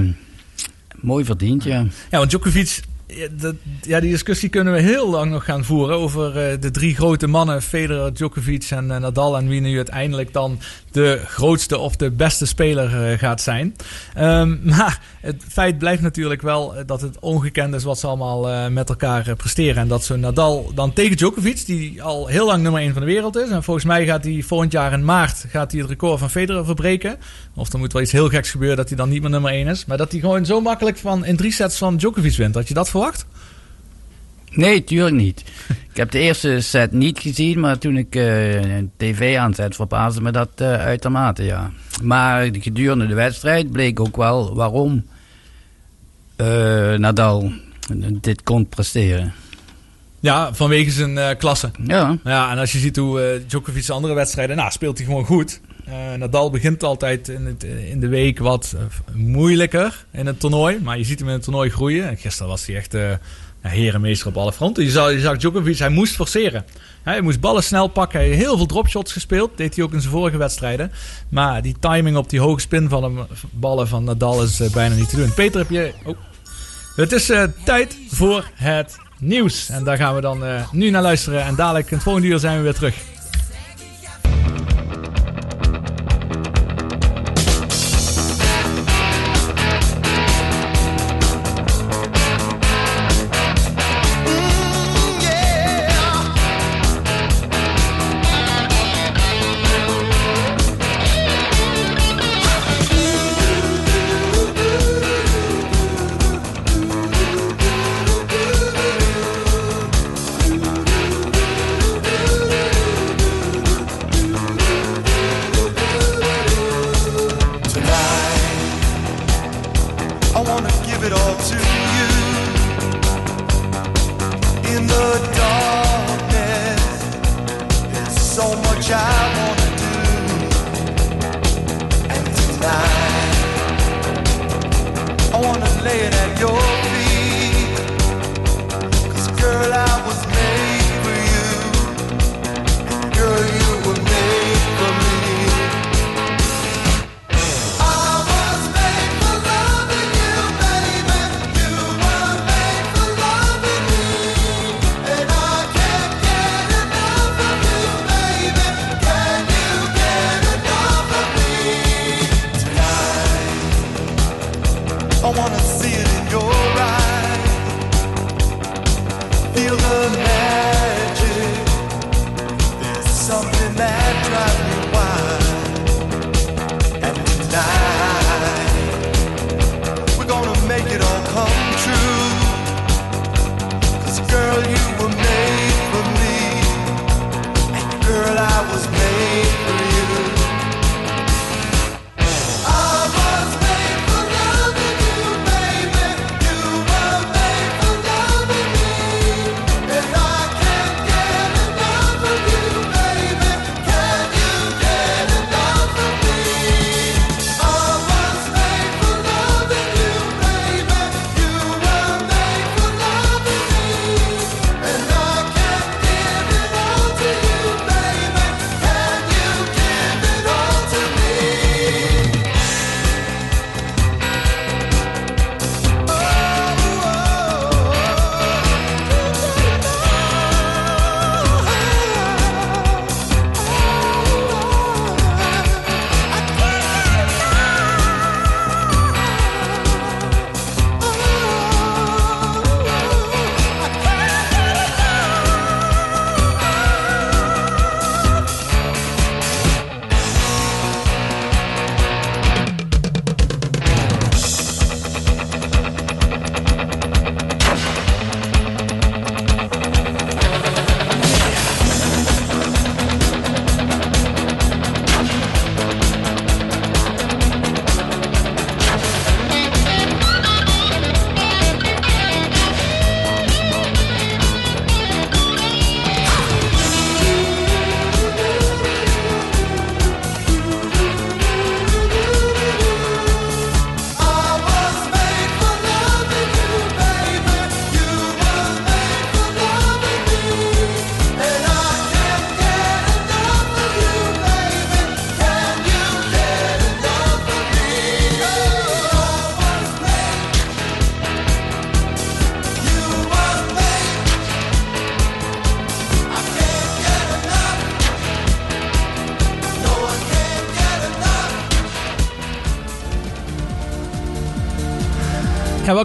mooi verdiend, ja. Ja, want Djokovic ja, die discussie kunnen we heel lang nog gaan voeren over uh, de drie grote mannen, Federer, Djokovic en uh, Nadal. En wie nu uiteindelijk dan de grootste of de beste speler uh, gaat zijn. Um, maar het feit blijft natuurlijk wel dat het ongekend is wat ze allemaal met elkaar presteren. En dat zo'n Nadal dan tegen Djokovic, die al heel lang nummer 1 van de wereld is. En volgens mij gaat hij volgend jaar in maart gaat hij het record van Federer verbreken. Of er moet wel iets heel geks gebeuren dat hij dan niet meer nummer 1 is. Maar dat hij gewoon zo makkelijk van in drie sets van Djokovic wint. Dat je dat verwacht? Nee, tuurlijk niet. ik heb de eerste set niet gezien, maar toen ik uh, tv aanzet, verbaasde me dat uh, uitermate, ja. Maar gedurende de wedstrijd bleek ook wel waarom uh, Nadal dit kon presteren. Ja, vanwege zijn klasse. Ja. ja. En als je ziet hoe Djokovic andere wedstrijden, nou, speelt hij gewoon goed. Uh, Nadal begint altijd in, het, in de week wat moeilijker in het toernooi. Maar je ziet hem in het toernooi groeien. En gisteren was hij echt ja, herenmeester op alle fronten. Je zag, je zag Djokovic, hij moest forceren. Hij moest ballen snel pakken. Hij heeft heel veel dropshots gespeeld. Deed hij ook in zijn vorige wedstrijden. Maar die timing op die hoge spin van de ballen van Nadal is bijna niet te doen. Peter, heb je... Oh. Het is tijd voor het nieuws. En daar gaan we dan nu naar luisteren. En dadelijk in het volgende uur zijn we weer terug.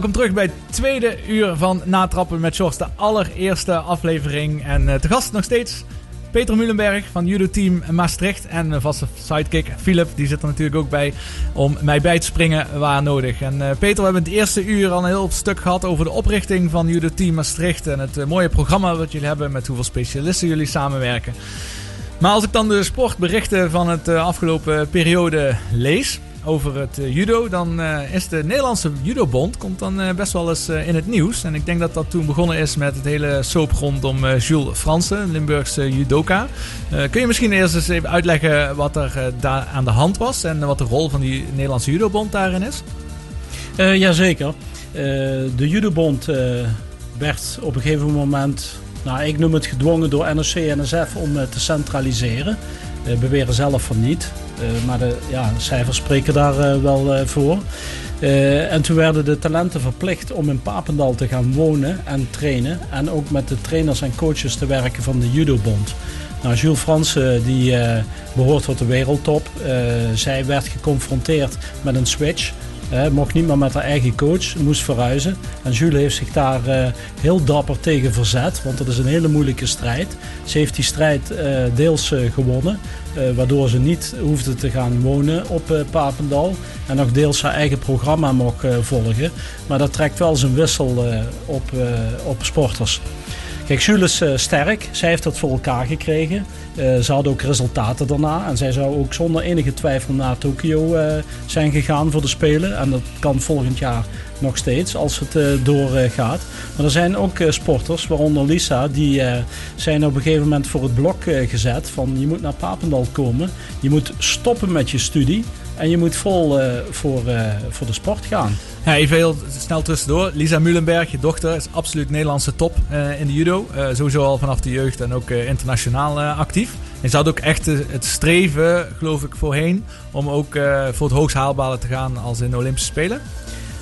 Welkom terug bij het tweede uur van Natrappen met Shorts, de allereerste aflevering. En eh, te gast nog steeds Peter Mulenberg van Judo Team Maastricht. En een vaste sidekick Philip, die zit er natuurlijk ook bij om mij bij te springen waar nodig. En eh, Peter, we hebben het eerste uur al een heel stuk gehad over de oprichting van Judo Team Maastricht. En het eh, mooie programma wat jullie hebben met hoeveel specialisten jullie samenwerken. Maar als ik dan de sportberichten van het afgelopen periode lees over het eh, judo, dan eh, is de Nederlandse judobond komt dan eh, best wel eens in het nieuws. En ik denk dat dat toen begonnen is met het hele soap rondom Jules Fransen, Limburgse judoka. Kun je misschien eerst eens even uitleggen wat er daar aan de hand was en wat de rol van die Nederlandse judobond daarin is? Eh Jazeker. De judobond eh, werd op een gegeven moment, nou, ik noem het gedwongen door NOC en NSF om te centraliseren. Eh beweren zelf van niet, Eh, maar de ja, cijfers spreken daar eh, wel voor. En toen werden de talenten verplicht om in Papendal te gaan wonen en trainen. En ook met de trainers en coaches te werken van de judobond. Nou, Jules Fransen die eh, behoort tot de wereldtop. Zij werd geconfronteerd met een switch. Eh, mocht niet meer met haar eigen coach, moest verhuizen. En Jules heeft zich daar eh, heel dapper tegen verzet, want dat is een hele moeilijke strijd. Ze heeft die strijd eh, deels eh, gewonnen, waardoor ze niet hoefde te gaan wonen op Papendal. En nog deels haar eigen programma mocht volgen. Maar dat trekt wel zijn wissel op, op sporters. Kijk, Jules is eh, sterk. Zij heeft dat voor elkaar gekregen. Eh, ze had ook resultaten daarna. En zij zou ook zonder enige twijfel naar Tokio eh, zijn gegaan voor de Spelen. En dat kan volgend jaar nog steeds als het eh, doorgaat. maar er zijn ook sporters, waaronder Lisa, die zijn op een gegeven moment voor het blok gezet. Van je moet naar Papendal komen. Je moet stoppen met je studie. En je moet vol eh, voor, eh, voor de sport gaan. Ja, even heel snel tussendoor. Lisa Muhlenberg, je dochter, is absoluut Nederlandse top eh, in de judo. Sowieso al vanaf de jeugd en ook internationaal actief. En had ook echt het streven, geloof ik, voorheen... om ook voor het hoogst haalbare te gaan als in de Olympische Spelen.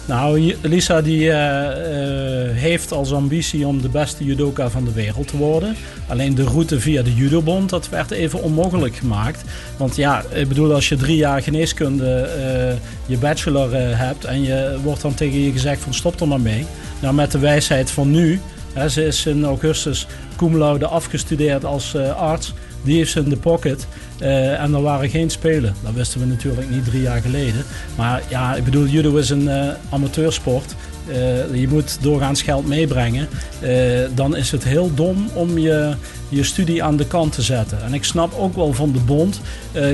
Nou, Lisa die eh, eh, heeft als ambitie om de beste judoka van de wereld te worden. Alleen de route via de judobond, dat werd even onmogelijk gemaakt. Want ja, ik bedoel, als je drie jaar geneeskunde eh, je bachelor hebt en je wordt dan tegen je gezegd van stop er maar mee. Nou, met de wijsheid van nu, hè, ze is in augustus cum afgestudeerd als arts. Die heeft ze in de pocket. Eh, en er waren geen spelen. Dat wisten we natuurlijk niet drie jaar geleden. Maar ja, ik bedoel, judo is een eh, amateursport. Eh, je moet doorgaans geld meebrengen. Dan is het heel dom om je, je studie aan de kant te zetten. En ik snap ook wel van de bond.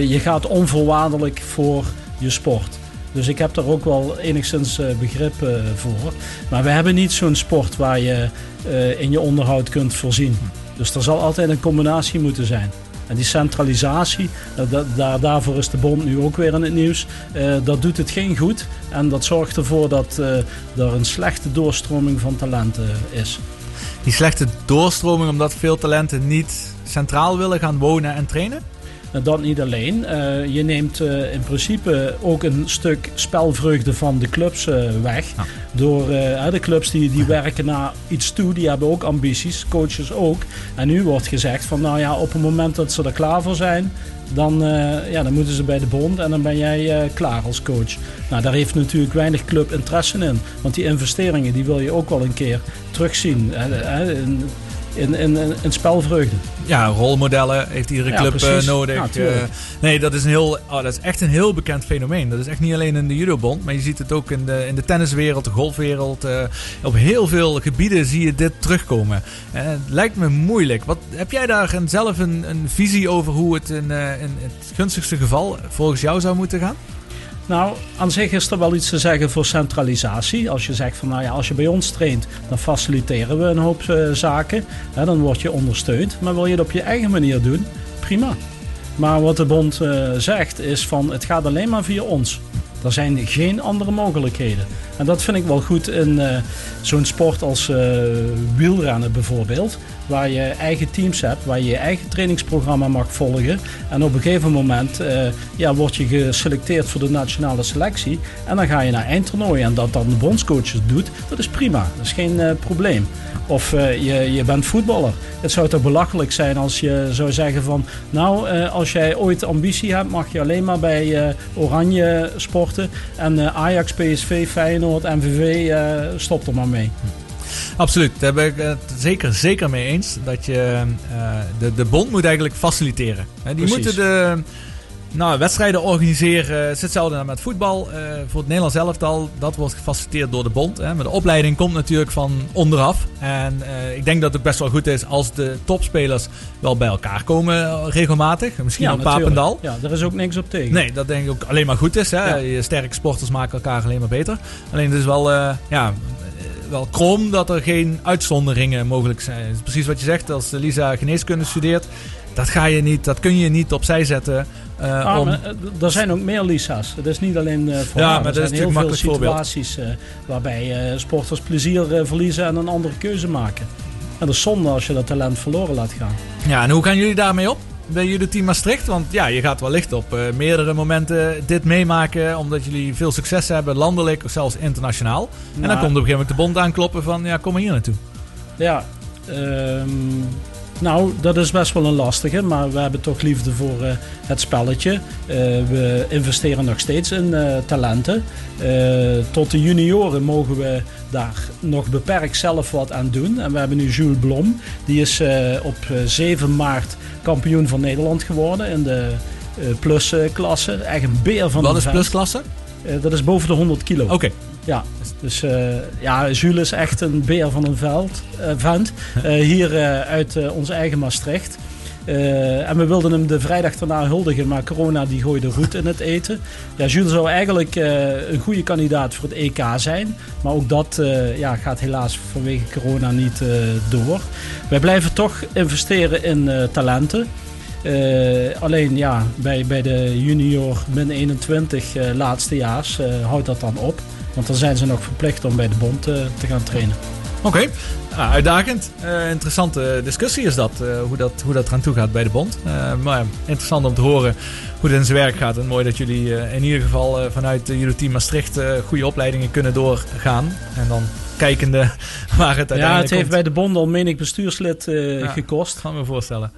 je gaat onvoorwaardelijk voor je sport. Dus ik heb daar ook wel enigszins begrip voor. Maar we hebben niet zo'n sport waar je in je onderhoud kunt voorzien. Dus er zal altijd een combinatie moeten zijn. En die centralisatie, eh, da- daar, daarvoor is de bond nu ook weer in het nieuws. eh, dat doet het geen goed. En dat zorgt ervoor dat eh, er een slechte doorstroming van talenten is. Die slechte doorstroming omdat veel talenten niet centraal willen gaan wonen en trainen? En dat niet alleen. Eh, je neemt eh, in principe ook een stuk spelvreugde van de clubs eh, weg. Door de clubs die, die werken naar iets toe, die hebben ook ambities, coaches ook. En nu wordt gezegd van nou ja, op het moment dat ze er klaar voor zijn, dan, ja, dan moeten ze bij de bond en dan ben jij klaar als coach. Nou, daar heeft natuurlijk weinig club interesse in. Want die investeringen die wil je ook wel een keer terugzien. In, in, spelvreugde. Ja, rolmodellen heeft iedere club eh, nodig. Ja. Eh, nee, dat is, een heel, oh, dat is echt een heel bekend fenomeen. Dat is echt niet alleen in de judobond, maar je ziet het ook in de, in de tenniswereld, de golfwereld. eh, op heel veel gebieden zie je dit terugkomen. Het lijkt me moeilijk. Wat, heb jij daar een, zelf een, een visie over hoe het in, in het gunstigste geval volgens jou zou moeten gaan? Nou, aan zich is er wel iets te zeggen voor centralisatie. Als je zegt van nou ja, als je bij ons traint, dan faciliteren we een hoop eh, zaken. Hè, dan word je ondersteund. Maar wil je het op je eigen manier doen, prima. Maar wat de bond eh, zegt is van het gaat alleen maar via ons. Er zijn geen andere mogelijkheden. En dat vind ik wel goed in eh, zo'n sport als eh, wielrennen bijvoorbeeld. Waar je eigen teams hebt, waar je je eigen trainingsprogramma mag volgen. En op een gegeven moment eh, ja, word je geselecteerd voor de nationale selectie. En dan ga je naar eindtoernooi. En dat dan de bondscoach het doet, dat is prima. Dat is geen probleem. Of je, je bent voetballer. Het zou toch belachelijk zijn als je zou zeggen van... Nou, als jij ooit ambitie hebt, mag je alleen maar bij Oranje sporten. En eh, Ajax, PSV, Feyenoord, MVV, eh stop er maar mee. Absoluut, daar ben ik het zeker, zeker mee eens. Dat je, eh, de, de bond moet eigenlijk faciliteren. Die Precies. moeten de nou, wedstrijden organiseren. Het is hetzelfde dan met voetbal. Eh, voor het Nederlands elftal, dat wordt gefaciliteerd door de bond. Hè. Maar de opleiding komt natuurlijk van onderaf. En eh, ik denk dat het best wel goed is als de topspelers wel bij elkaar komen eh, regelmatig. Misschien op natuurlijk. Papendal. Ja, daar is ook niks op tegen. Nee, dat denk ik ook alleen maar goed is. Hè? Ja. Je sterke sporters maken elkaar alleen maar beter. Alleen het is wel, eh, ja, eh, wel krom dat er geen uitzonderingen mogelijk zijn. Het is precies wat je zegt. Als Lisa geneeskunde studeert, dat, ga je niet, dat kun je niet opzij zetten. Om, eh, er zijn ook meer Lisa's. Het is niet alleen eh, voor Ja, maar er dat is zijn heel natuurlijk veel situaties waarbij sporters plezier verliezen en een andere keuze maken. En dat is zonde als je dat talent verloren laat gaan. Ja, en hoe gaan jullie daarmee op? Bij jullie team Maastricht? Want ja, je gaat wellicht op meerdere momenten dit meemaken. Omdat jullie veel succes hebben, landelijk of zelfs internationaal. En dan Nou. komt op een gegeven moment de bond aankloppen van ja, kom maar hier naartoe. Ja, ehm, nou, dat is best wel een lastige, maar we hebben toch liefde voor eh, het spelletje. Eh, we investeren nog steeds in eh, talenten. Tot de junioren mogen we daar nog beperkt zelf wat aan doen. En we hebben nu Jules Blom, die is op eh, 7 maart kampioen van Nederland geworden in de plusklasse. Echt een beer van Wat een is plusklasse? Dat is boven de 100 kilo. Oké. Ja, dus eh, ja, Jules is echt een beer van een veld, eh, vent. Eh, hier uit ons eigen Maastricht. En we wilden hem de vrijdag daarna huldigen, maar corona die gooide roet in het eten. Ja, Jules zou eigenlijk een goede kandidaat voor het EK zijn. Maar ook dat ja, gaat helaas vanwege corona niet door. Wij blijven toch investeren in talenten. Alleen ja, bij, bij de junior min 21 eh, laatstejaars houdt dat dan op. Want dan zijn ze nog verplicht om bij de bond eh, te gaan trainen. Oké, Ah, uitdagend. Eh, interessante discussie is dat, eh, hoe dat, hoe dat eraan toe gaat bij de bond. Eh, maar interessant om te horen hoe het in zijn werk gaat. En mooi dat jullie eh, in ieder geval eh, vanuit jullie team Maastricht eh, goede opleidingen kunnen doorgaan. En dan kijkende waar het uiteindelijk Ja, het heeft komt. bij de bond al menig bestuurslid eh, Ja. gekost. Kan me voorstellen.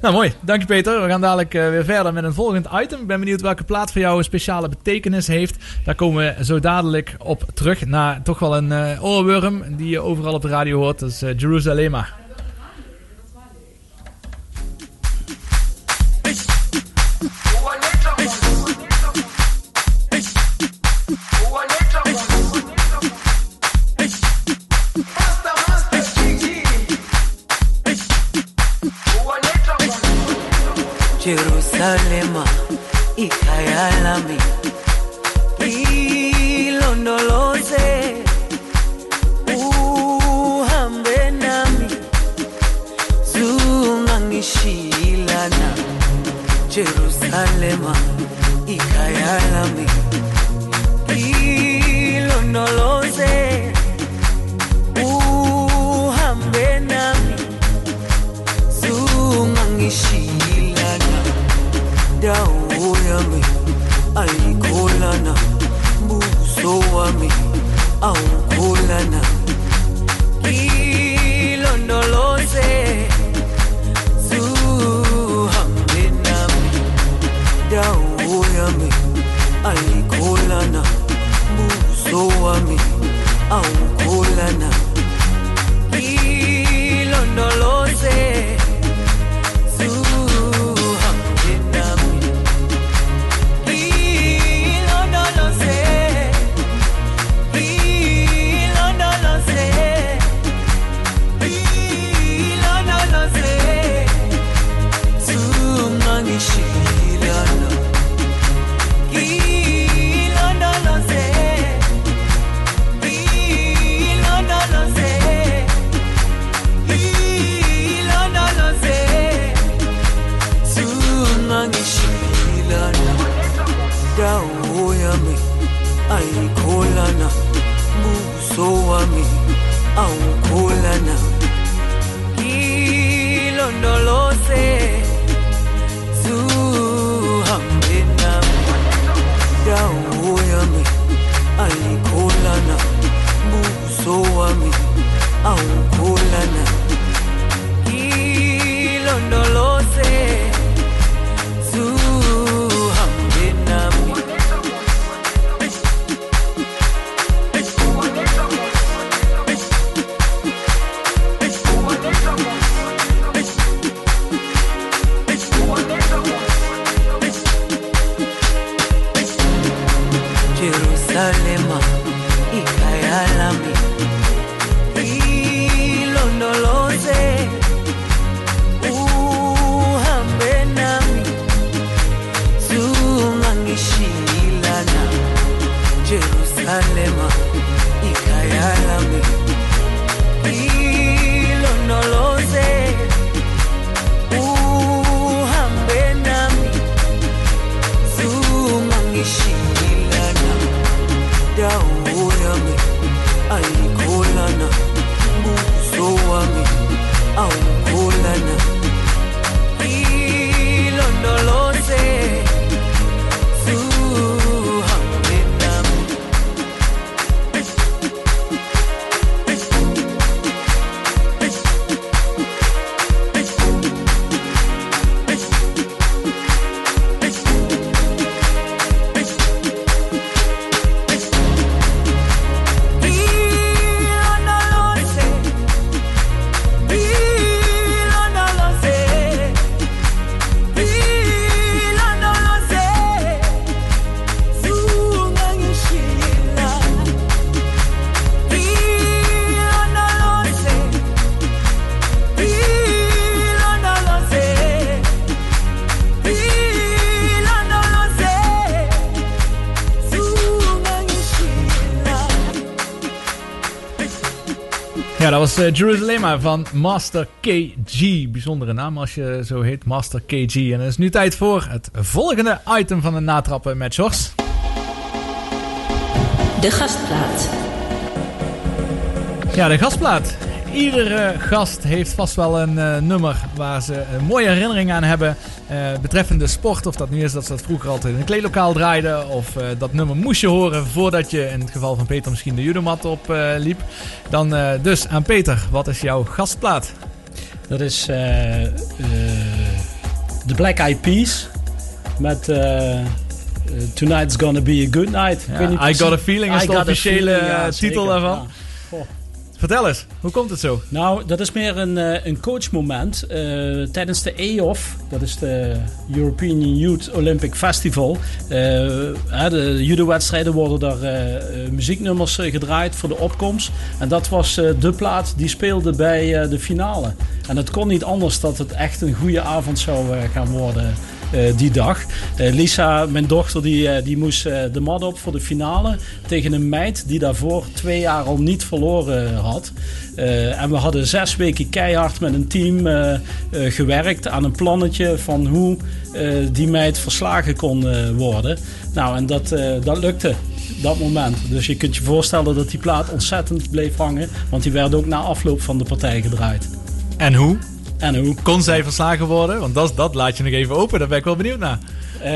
Nou, mooi. Dank je, Peter. We gaan dadelijk eh, weer verder met een volgend item. Ik ben benieuwd welke plaat voor jou een speciale betekenis heeft. Daar komen we zo dadelijk op terug. Na toch wel een eh, oorworm die je overal op de radio hoort. Dat is eh, Jerusalema. Dalema. Was eh, Jerusalema van Master KG. Bijzondere naam als je zo heet, Master KG. En het is nu tijd voor het volgende item van de natrappen met Sjors. De gastplaat. Ja, de gastplaat. Iedere gast heeft vast wel een eh, nummer waar ze een mooie herinnering aan hebben. Eh, betreffende sport. Of dat nu is dat ze dat vroeger altijd in een kleedlokaal draaiden. Of eh, dat nummer moest je horen voordat je in het geval van Peter misschien de judomat op eh, liep. Dan dus aan Peter, wat is jouw gastplaat? Dat is de Black Eyed Peas met Tonight's Gonna Be a Good Night. Ja, I Got a Feeling is I de officiële, Feeling, ja, titel zeker, daarvan. ja. Vertel eens, hoe komt het zo? Nou, dat is meer een, eh, een coachmoment. Eh, tijdens de EOF, dat is de European Youth Olympic Festival. hè, de judo-wedstrijden worden daar muzieknummers gedraaid voor de opkomst. En dat was de plaat die speelde bij de finale. En het kon niet anders dat het echt een goede avond zou gaan worden die dag. Eh, Lisa, mijn dochter, die, eh, die moest eh, de mat op voor de finale tegen een meid die daarvoor twee jaar al niet verloren had. Eh, en we hadden zes weken keihard met een team eh, eh, gewerkt aan een plannetje van hoe eh, die meid verslagen kon eh, worden. Nou, en dat, eh, dat lukte. Dat moment. Dus je kunt je voorstellen dat die plaat ontzettend bleef hangen. Want die werd ook na afloop van de partij gedraaid. En hoe? En hoe? Kon zij verslagen worden? Want dat, dat laat je nog even open, daar ben ik wel benieuwd naar. Eh,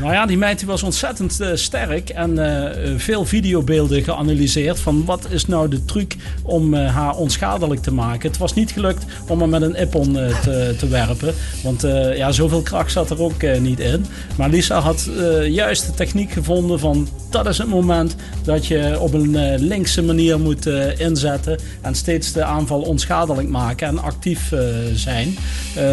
nou ja, die meid was ontzettend eh, sterk en eh, veel videobeelden geanalyseerd van wat is nou de truc om haar onschadelijk te maken. Het was niet gelukt om haar met een ippon te, te werpen, want ja, zoveel kracht zat er ook niet in. Maar Lisa had juist de techniek gevonden van dat is het moment dat je op een linkse manier moet inzetten en steeds de aanval onschadelijk maken en actief zijn.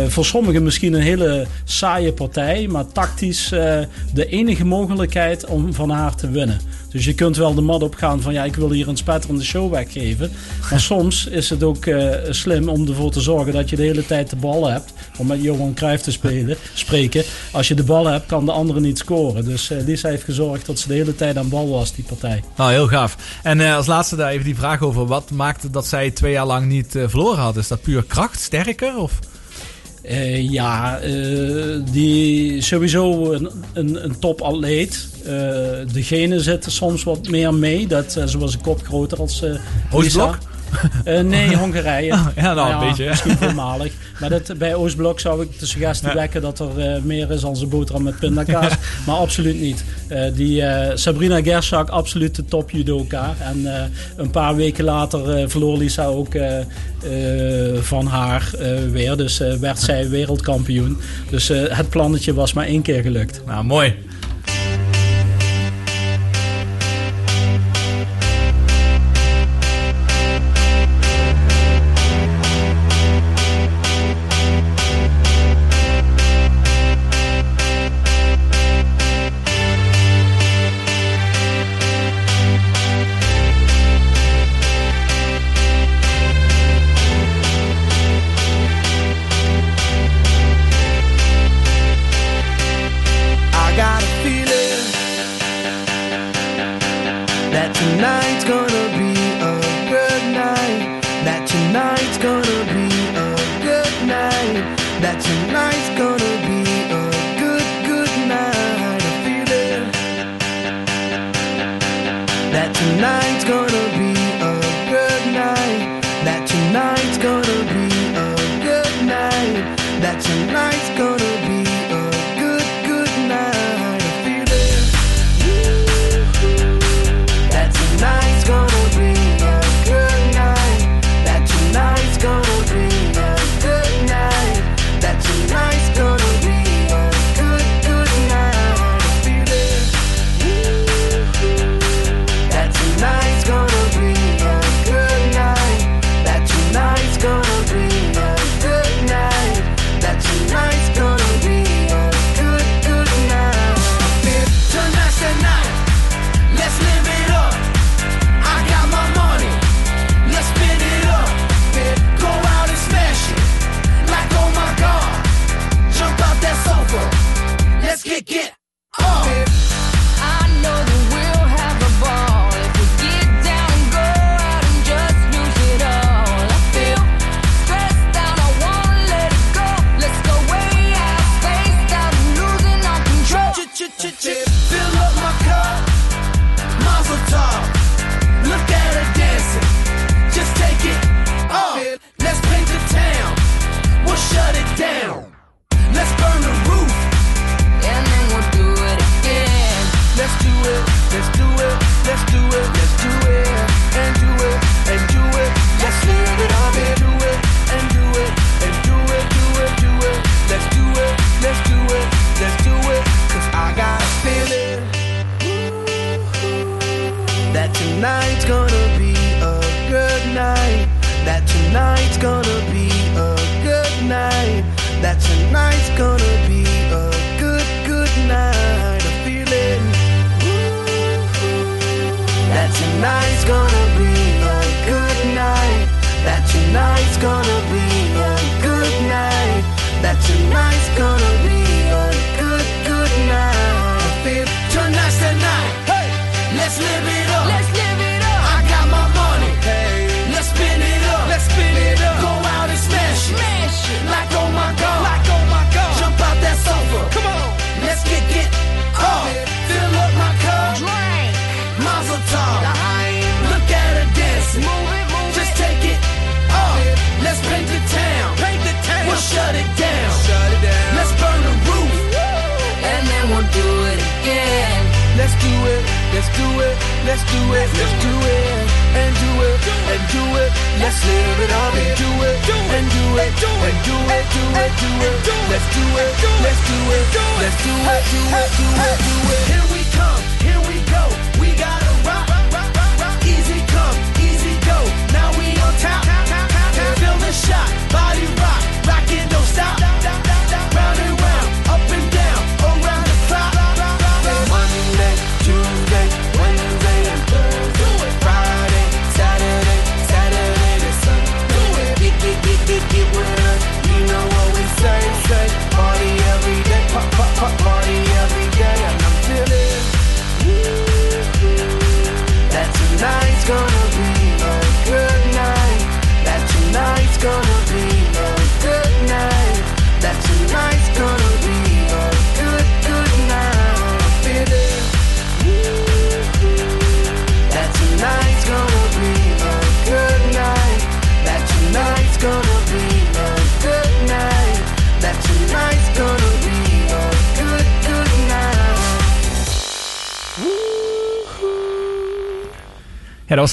Voor sommigen misschien een hele saaie partij, maar tactisch eh, de enige mogelijkheid om van haar te winnen. Dus je kunt wel de mat opgaan van ja, ik wil hier een spetterende show weggeven. Maar soms is het ook eh, slim om ervoor te zorgen dat je de hele tijd de bal hebt. Om met Johan Cruijff te spelen, spreken. Als je de bal hebt, kan de andere niet scoren. Dus eh, Lisa heeft gezorgd dat ze de hele tijd aan bal was, die partij. Nou, heel gaaf. En als laatste daar even die vraag over. Wat maakte dat zij twee jaar lang niet verloren had? Is dat puur kracht, sterker? Of? Eh, ja, eh, die sowieso een, een, een topatleet. Eh de genen zitten soms wat meer mee. Dat, ze was een kop groter als eh Lisa. Eh, nee, Hongarije. Ah, ja, nou, een beetje. Misschien voormalig. Maar dat, bij Oostblok zou ik de suggestie Ja. wekken dat er eh, meer is dan zijn boterham met pindakaas. maar absoluut niet. Eh, die Sabrina Gersak, absoluut de top judoka. En een paar weken later verloor Lisa ook van haar weer. Dus werd zij wereldkampioen. Dus het plannetje was maar één keer gelukt. Nou, mooi.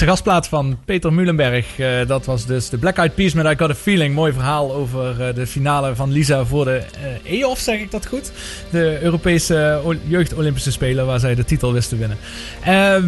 De gastplaat van Peter Muhlenberg. Eh, dat was dus de Black Eyed Peas met I Got A Feeling. Mooi verhaal over eh, de finale van Lisa voor de eh EOF, zeg ik dat goed? De Europese Jeugd-Olympische Spelen, waar zij de titel wist te winnen.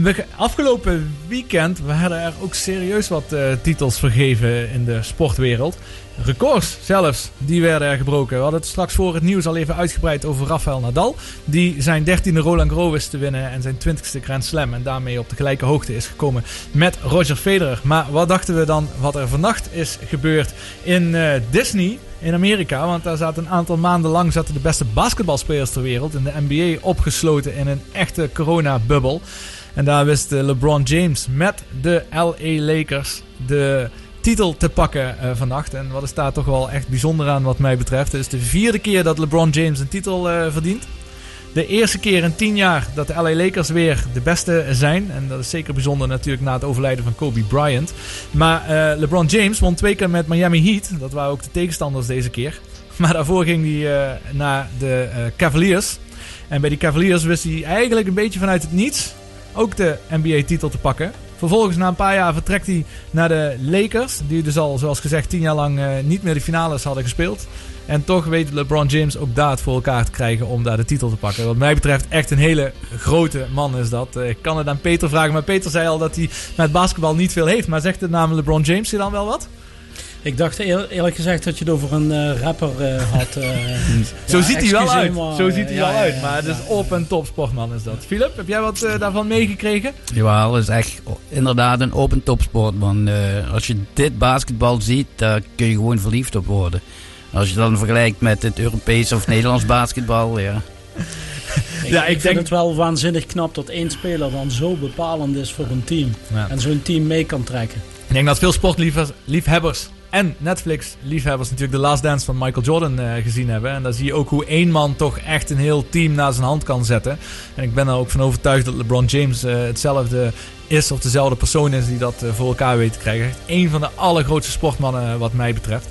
We, afgelopen weekend werden er ook serieus wat titels vergeven in de sportwereld. Records zelfs, die werden er gebroken. We hadden het straks voor het nieuws al even uitgebreid over Rafael Nadal. Die zijn dertiende Roland Garros wist te winnen en zijn twintigste Grand Slam. En daarmee op de gelijke hoogte is gekomen met Roger Federer. Maar wat dachten we dan wat er vannacht is gebeurd in eh, Disney in Amerika? Want daar zaten een aantal maanden lang zaten de beste basketbalspelers ter wereld in de NBA opgesloten in een echte corona-bubbel. En daar wist eh, LeBron James met de LA Lakers de titel te pakken eh, vannacht. En wat is daar toch wel echt bijzonder aan wat mij betreft. Het is de vierde keer dat LeBron James een titel eh, verdient. De eerste keer in tien jaar dat de LA Lakers weer de beste zijn. En dat is zeker bijzonder natuurlijk na het overlijden van Kobe Bryant. Maar eh, LeBron James won twee keer met Miami Heat. Dat waren ook de tegenstanders deze keer. Maar daarvoor ging hij naar de Cavaliers. En bij die Cavaliers wist hij eigenlijk een beetje vanuit het niets ook de NBA-titel te pakken. Vervolgens, na een paar jaar, vertrekt hij naar de Lakers. Die dus al, zoals gezegd, tien jaar lang eh, niet meer de finales hadden gespeeld. En toch weet LeBron James ook daar het voor elkaar te krijgen om daar de titel te pakken. Wat mij betreft echt een hele grote man is dat. Eh, ik kan het aan Peter vragen, maar Peter zei al dat hij met basketbal niet veel heeft. Maar zegt de naam LeBron James je dan wel wat? Ik dacht eer- eerlijk gezegd dat je het over een eh, rapper eh, had. eh. Zo Ja, ziet hij wel uit. maar, Zo ziet hij ja, wel ja, uit. Maar het is ja. op en top sportman is dat. Philip, heb jij wat daarvan meegekregen? Jawel, dat is echt inderdaad een open topsport. Man. Eh, als je dit basketbal ziet, daar kun je gewoon verliefd op worden. Als je dan vergelijkt met het Europees of Nederlands basketbal, ja. Ik, Ja, ik, ik vind denk- het wel waanzinnig knap dat één speler dan zo bepalend is voor een team. Ja. En zo'n team mee kan trekken. Ik denk dat veel sportliefhebbers en Netflix-liefhebbers natuurlijk de Last Dance van Michael Jordan eh, gezien hebben. En daar zie je ook hoe één man toch echt een heel team naar zijn hand kan zetten. En ik ben er ook van overtuigd dat LeBron James eh, hetzelfde is of dezelfde persoon is die dat eh, voor elkaar weet te krijgen. Echt Eén van de allergrootste sportmannen wat mij betreft.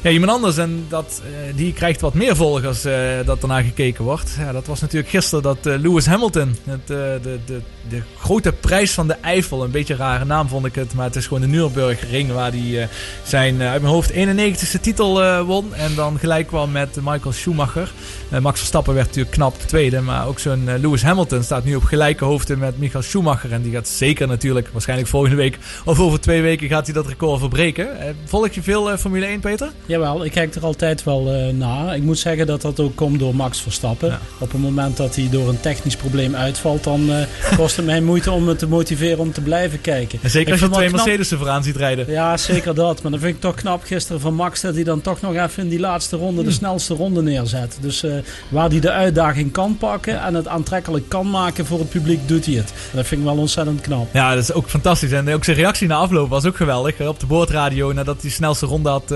Ja, iemand anders en dat, eh, die krijgt wat meer volgers eh, dat ernaar gekeken wordt. Ja, dat was natuurlijk gisteren dat eh, Lewis Hamilton, het, de, de, de grote prijs van de Eifel, een beetje een rare naam vond ik het, maar het is gewoon de Nürburgring waar hij zijn uit mijn hoofd 91ste titel won. En dan gelijk kwam met Michael Schumacher. Max Verstappen werd natuurlijk knap tweede, maar ook zo'n Lewis Hamilton staat nu op gelijke hoogte met Michael Schumacher. En die gaat zeker natuurlijk, waarschijnlijk volgende week of over twee weken gaat hij dat record verbreken. Volg je veel Formule 1, Peter? Jawel, ik kijk er altijd wel eh, naar. Ik moet zeggen dat dat ook komt door Max Verstappen. Op het moment dat hij door een technisch probleem uitvalt, dan eh, kost het mij moeite om me te motiveren om te blijven kijken. En zeker Ik als je twee knap- Mercedes vooraan ziet rijden. Ja, zeker dat. Maar dan vind ik toch knap gisteren van Max dat hij dan toch nog even in die laatste ronde de snelste ronde neerzet. Dus eh, waar hij de uitdaging kan pakken en het aantrekkelijk kan maken voor het publiek, doet hij het. Dat vind ik wel ontzettend knap. Ja, dat is ook fantastisch. En ook zijn reactie na afloop was ook geweldig. Op de boordradio, nadat hij de snelste ronde had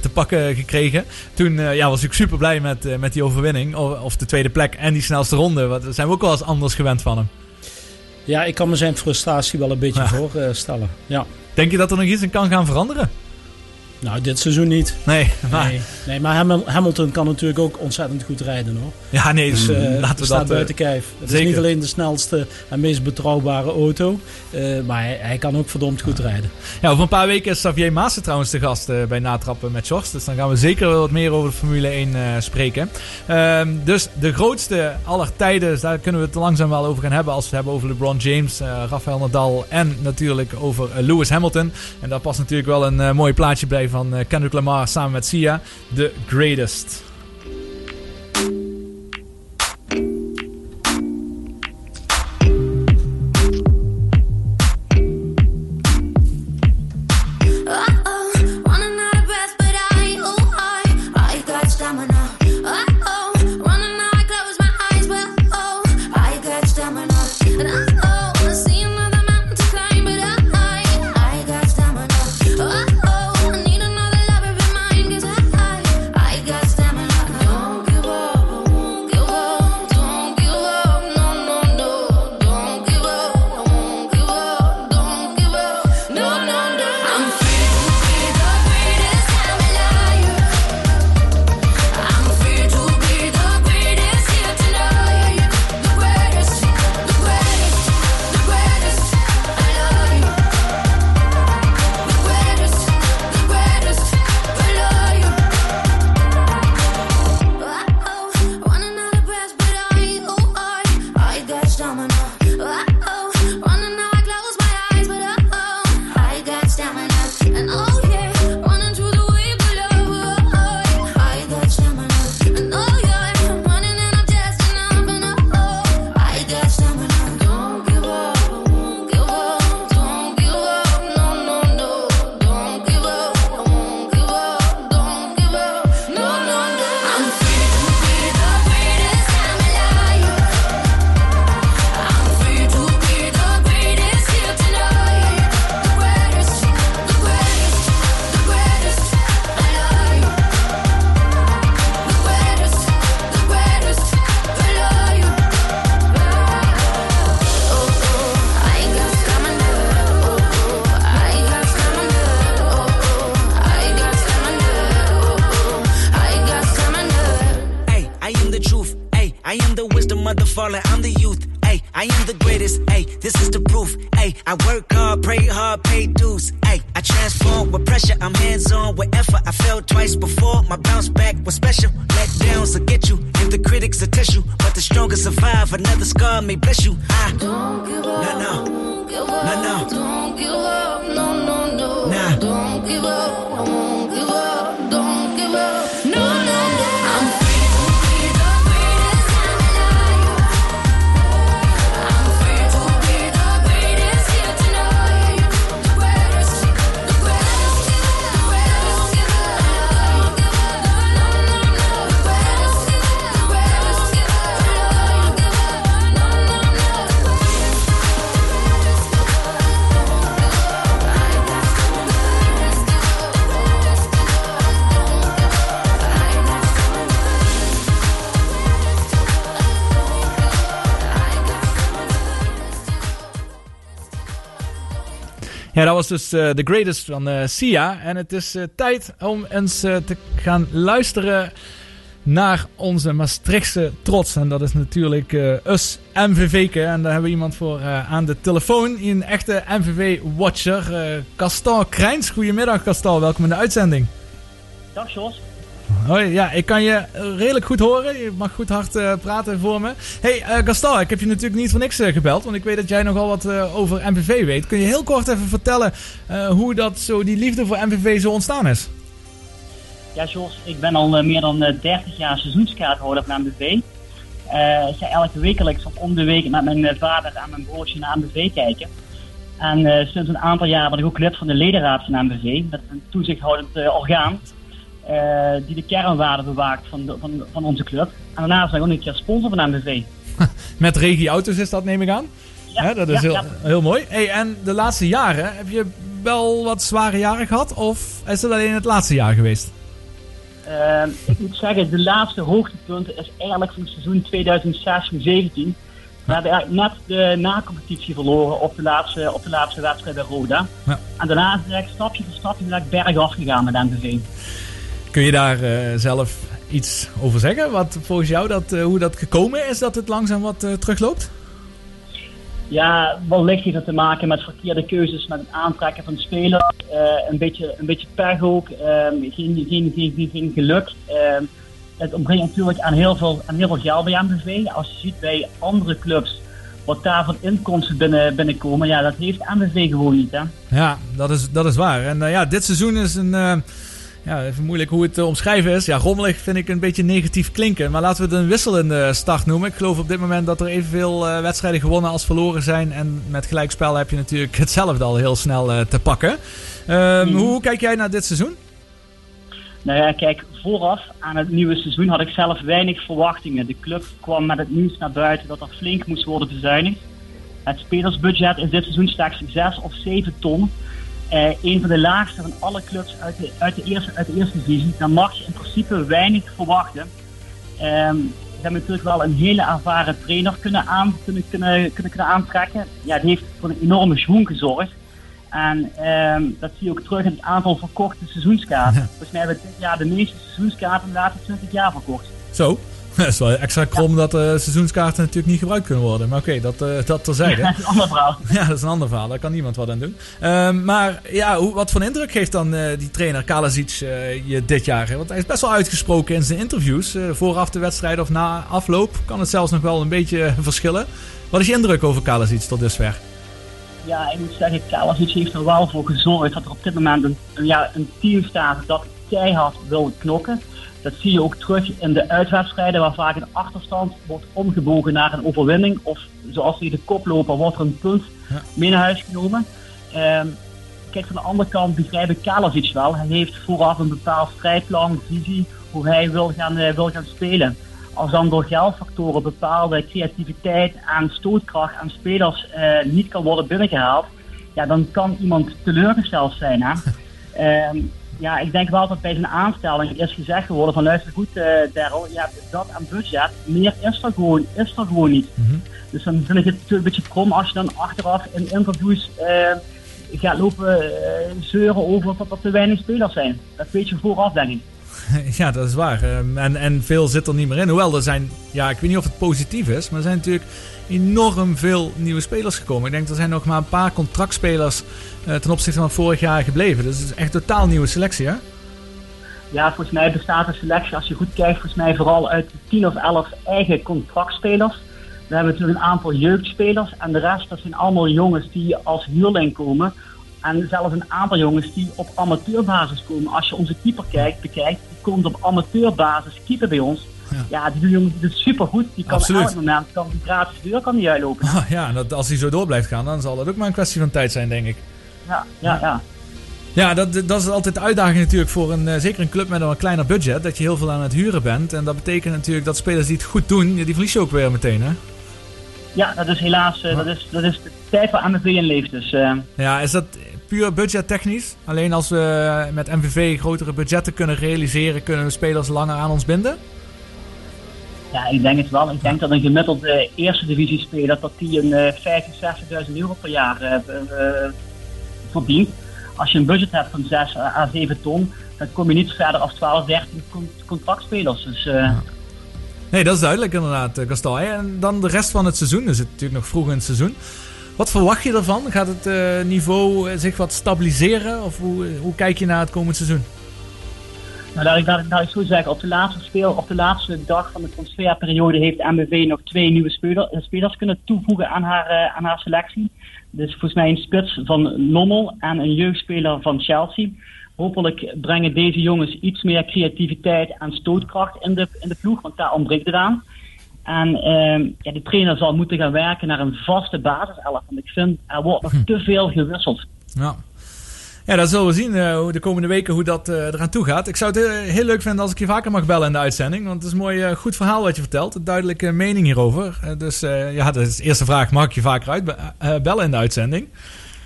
te pakken gekregen. Toen eh, ja, was ik super blij met, eh, met die overwinning. Of, of de tweede plek en die snelste ronde. Want daar zijn we ook wel eens anders gewend van hem. Ja, ik kan me zijn frustratie wel een beetje Ja. voorstellen. Ja. Denk je dat er nog iets in kan gaan veranderen? Nou, dit seizoen niet. Nee, maar... Nee, nee maar Hamil- Hamilton kan natuurlijk ook ontzettend goed rijden hoor. Ja, nee, Dus, eh, laten we staat dat, eh, buiten kijf. Het zeker. is niet alleen de snelste en meest betrouwbare auto, eh, maar hij, hij kan ook verdomd goed rijden. Ja, over een paar weken is Xavier Maassen trouwens de gast eh, bij Natrappen met Sjors. Dus dan gaan we zeker wel wat meer over de Formule 1 eh, spreken. Ehm, dus de grootste aller tijden, dus daar kunnen we het langzaam wel over gaan hebben. Als we het hebben over LeBron James, eh, Rafael Nadal en natuurlijk over eh, Lewis Hamilton. En daar past natuurlijk wel een eh, mooi plaatje bij van eh, Kendrick Lamar samen met Sia. The Greatest. Ja, dat was dus eh, The Greatest van eh, Sia. En het is eh, tijd om eens te gaan luisteren naar onze Maastrichtse trots. En dat is natuurlijk us MVV'ke. En daar hebben we iemand voor aan de telefoon. Een echte MVV-watcher. eh Castal Krijns. Goedemiddag Castal, welkom in de uitzending. Dag Jos. Hoi, ja, ik kan je redelijk goed horen. Je mag goed hard eh, praten voor me. Hey, eh Gastal, ik heb je natuurlijk niet voor niks eh, gebeld. Want ik weet dat jij nogal wat eh, over MVV weet. Kun je heel kort even vertellen eh, hoe dat zo, die liefde voor MVV zo ontstaan is? Ja, Jos, ik ben al eh, meer dan eh, 30 jaar seizoenskaarthouder van. Eh, ik ga elke wekelijks of om de week met mijn eh, vader en mijn broertje naar MBV kijken. En eh, sinds een aantal jaar ben ik ook lid van de ledenraad van MBV. Dat is een toezichthoudend eh, orgaan eh, die de kernwaarden bewaakt van, de- van, van onze club. En daarnaast ben ik ook een keer sponsor van MBV. Met Regie Auto's is dat, neem ik aan. Ja, dat is ja, heel, ja. heel mooi. Hey, en de laatste jaren, heb je wel wat zware jaren gehad? Of is het alleen het laatste jaar geweest? Eh, ik moet zeggen, de laatste hoogtepunt is eigenlijk van het seizoen 2016-17. We hebben eigenlijk net de na-competitie verloren op de laatste, op de laatste wedstrijd bij Roda. Ja. En daarna is het stapje voor stapje bergaf gegaan met MVV. Kun je daar eh, zelf iets over zeggen? Wat volgens jou dat, eh, hoe dat gekomen is dat het langzaam wat eh, terugloopt? Ja, wellicht heeft het te maken met verkeerde keuzes, met het aantrekken van spelers. een, beetje, een beetje pech ook, ehm, geen, geen, geen, geen, geluk. Ehm, het ontbreekt natuurlijk aan heel, veel, aan heel veel geld bij MVV. Als je ziet bij andere clubs wat daar van inkomsten binnen, binnenkomen, ja, dat heeft MVV gewoon niet. Hè? Ja, dat is, dat is waar. En ja, dit seizoen is een. Eh, ja, even moeilijk hoe het te omschrijven is. Ja, rommelig vind ik een beetje negatief klinken. Maar laten we het een wisselende start noemen. Ik geloof op dit moment dat er evenveel eh, wedstrijden gewonnen als verloren zijn. En met gelijkspel heb je natuurlijk hetzelfde al heel snel eh, te pakken. Ehm, Mhm. Hoe kijk jij naar dit seizoen? Nou ja, kijk, vooraf aan het nieuwe seizoen had ik zelf weinig verwachtingen. De club kwam met het nieuws naar buiten dat er flink moest worden bezuinigd. Het spelersbudget is dit seizoen slechts 6 of 7 ton. Eh, een van de laagste van alle clubs uit de, uit de, eerste, uit de eerste divisie. Dan mag je in principe weinig verwachten. Ehm we hebben natuurlijk wel een hele ervaren trainer kunnen, aan, kunnen, kunnen, kunnen, kunnen aantrekken. Ja, die heeft voor een enorme schoen gezorgd. En ehm, dat zie je ook terug in het aantal verkochte seizoenskaarten. Volgens mij hebben we dit jaar de meeste seizoenskaarten in de laatste 20 jaar verkocht. Zo. Dat is wel extra krom dat de seizoenskaarten natuurlijk niet gebruikt kunnen worden. Maar oké, dat, eh, dat terzijde. dat is een ander verhaal. Ja, dat is een ander verhaal. Daar kan niemand wat aan doen. Ehm, maar ja, hoe, wat voor indruk geeft dan eh, die trainer Kalasic je dit jaar? hè? Want hij is best wel uitgesproken in zijn interviews. vooraf de wedstrijd of na afloop kan het zelfs nog wel een beetje verschillen. Wat is je indruk over Kalasic tot dusver? Ja, ik moet zeggen, Kalasic heeft er wel voor gezorgd dat er op dit moment een, een, ja, een team staat dat keihard wil knokken. Dat zie je ook terug in de uitwedstrijden waar vaak een achterstand wordt omgebogen naar een overwinning. Of zoals hij de koploper wordt er een punt mee naar huis genomen. Ehm, kijk, van de andere kant begrijp ik Kalasic wel. Hij heeft vooraf een bepaald strijdplan, visie, hoe hij wil gaan, eh, wil gaan spelen. Als dan door geldfactoren bepaalde creativiteit en stootkracht aan spelers eh, niet kan worden binnengehaald, ja, dan kan iemand teleurgesteld zijn. Hè? Ehm, ja, ik denk wel dat bij zijn aanstelling is gezegd geworden van luister goed eh Daryl, je hebt dat aan budget, meer is er gewoon, is er gewoon niet. Dus dan vind ik het een beetje krom als je dan achteraf in interviews eh, gaat lopen eh, zeuren over dat er te weinig spelers zijn. Dat weet je vooraf denk ik. Ja, dat is waar. Ehm, en, en veel zit er niet meer in. Hoewel er zijn, ja, ik weet niet of het positief is, maar er zijn natuurlijk enorm veel nieuwe spelers gekomen. Ik denk er zijn nog maar een paar contractspelers eh, ten opzichte van vorig jaar gebleven. Dus het is echt totaal nieuwe selectie, hè? Ja, volgens mij bestaat de selectie, als je goed kijkt, volgens mij vooral uit 10 of 11 eigen contractspelers. We hebben natuurlijk een aantal jeugdspelers en de rest dat zijn allemaal jongens die als huurling komen. En zelfs een aantal jongens die op amateurbasis komen. Als je onze keeper kijkt, bekijkt, die komt op amateurbasis keeper bij ons. Ja, die jongen die doet supergoed. Die kan Absoluut. elk moment kan die gratis de deur kan die uitlopen. Ah, ja, en dat, als hij zo door blijft gaan, dan zal dat ook maar een kwestie van tijd zijn, denk ik. Ja, ja, ja. Ja, dat, dat is altijd de uitdaging natuurlijk voor een, eh, zeker een club met een kleiner budget. Dat je heel veel aan het huren bent. En dat betekent natuurlijk dat spelers die het goed doen, ja, die verlies je ook weer meteen, hè? Ja, dat is helaas eh, dat is, dat is de tijd waar MVV in leeft. Dus, eh, Ja, is dat puur budgettechnisch? Alleen als we met MVV grotere budgetten kunnen realiseren, kunnen we spelers langer aan ons binden? Ja, ik denk het wel. Ik denk dat een gemiddelde eerste divisie speler dat die een eh 50, 60.000 euro per jaar eh, eh, verdient. Als je een budget hebt van 6 à 7 ton, dan kom je niet verder als 12, 13 con- contractspelers. Dus eh, Nee, dat is duidelijk inderdaad, eh, Gastal. En dan de rest van het seizoen, dus het natuurlijk nog vroeg in het seizoen. Wat verwacht je ervan? Gaat het eh, niveau eh, zich wat stabiliseren? Of hoe, hoe kijk je naar het komend seizoen? nou, ik, laat, ik, zo zeggen, op de laatste, speel, op de laatste dag van de transferperiode heeft MBV nog twee nieuwe speler, eh, spelers kunnen toevoegen aan haar, eh, aan haar selectie. Dus volgens mij een spits van Lommel en een jeugdspeler van Chelsea. hopelijk brengen deze jongens iets meer creativiteit en stootkracht in de, in de ploeg, want daar ontbreekt het aan. En ehm, ja, de trainer zal moeten gaan werken naar een vaste basiself. Want ik vind, er wordt nog te veel gewisseld. Ja. Ja, dat zullen we zien hoe de komende weken hoe dat eh, eraan toe gaat. Ik zou het eh, heel leuk vinden als ik je vaker mag bellen in de uitzending. Want het is een mooi goed verhaal wat je vertelt. Een duidelijke mening hierover. Dus ja, dat is de eerste vraag. Mag ik je vaker uitbellen in de uitzending?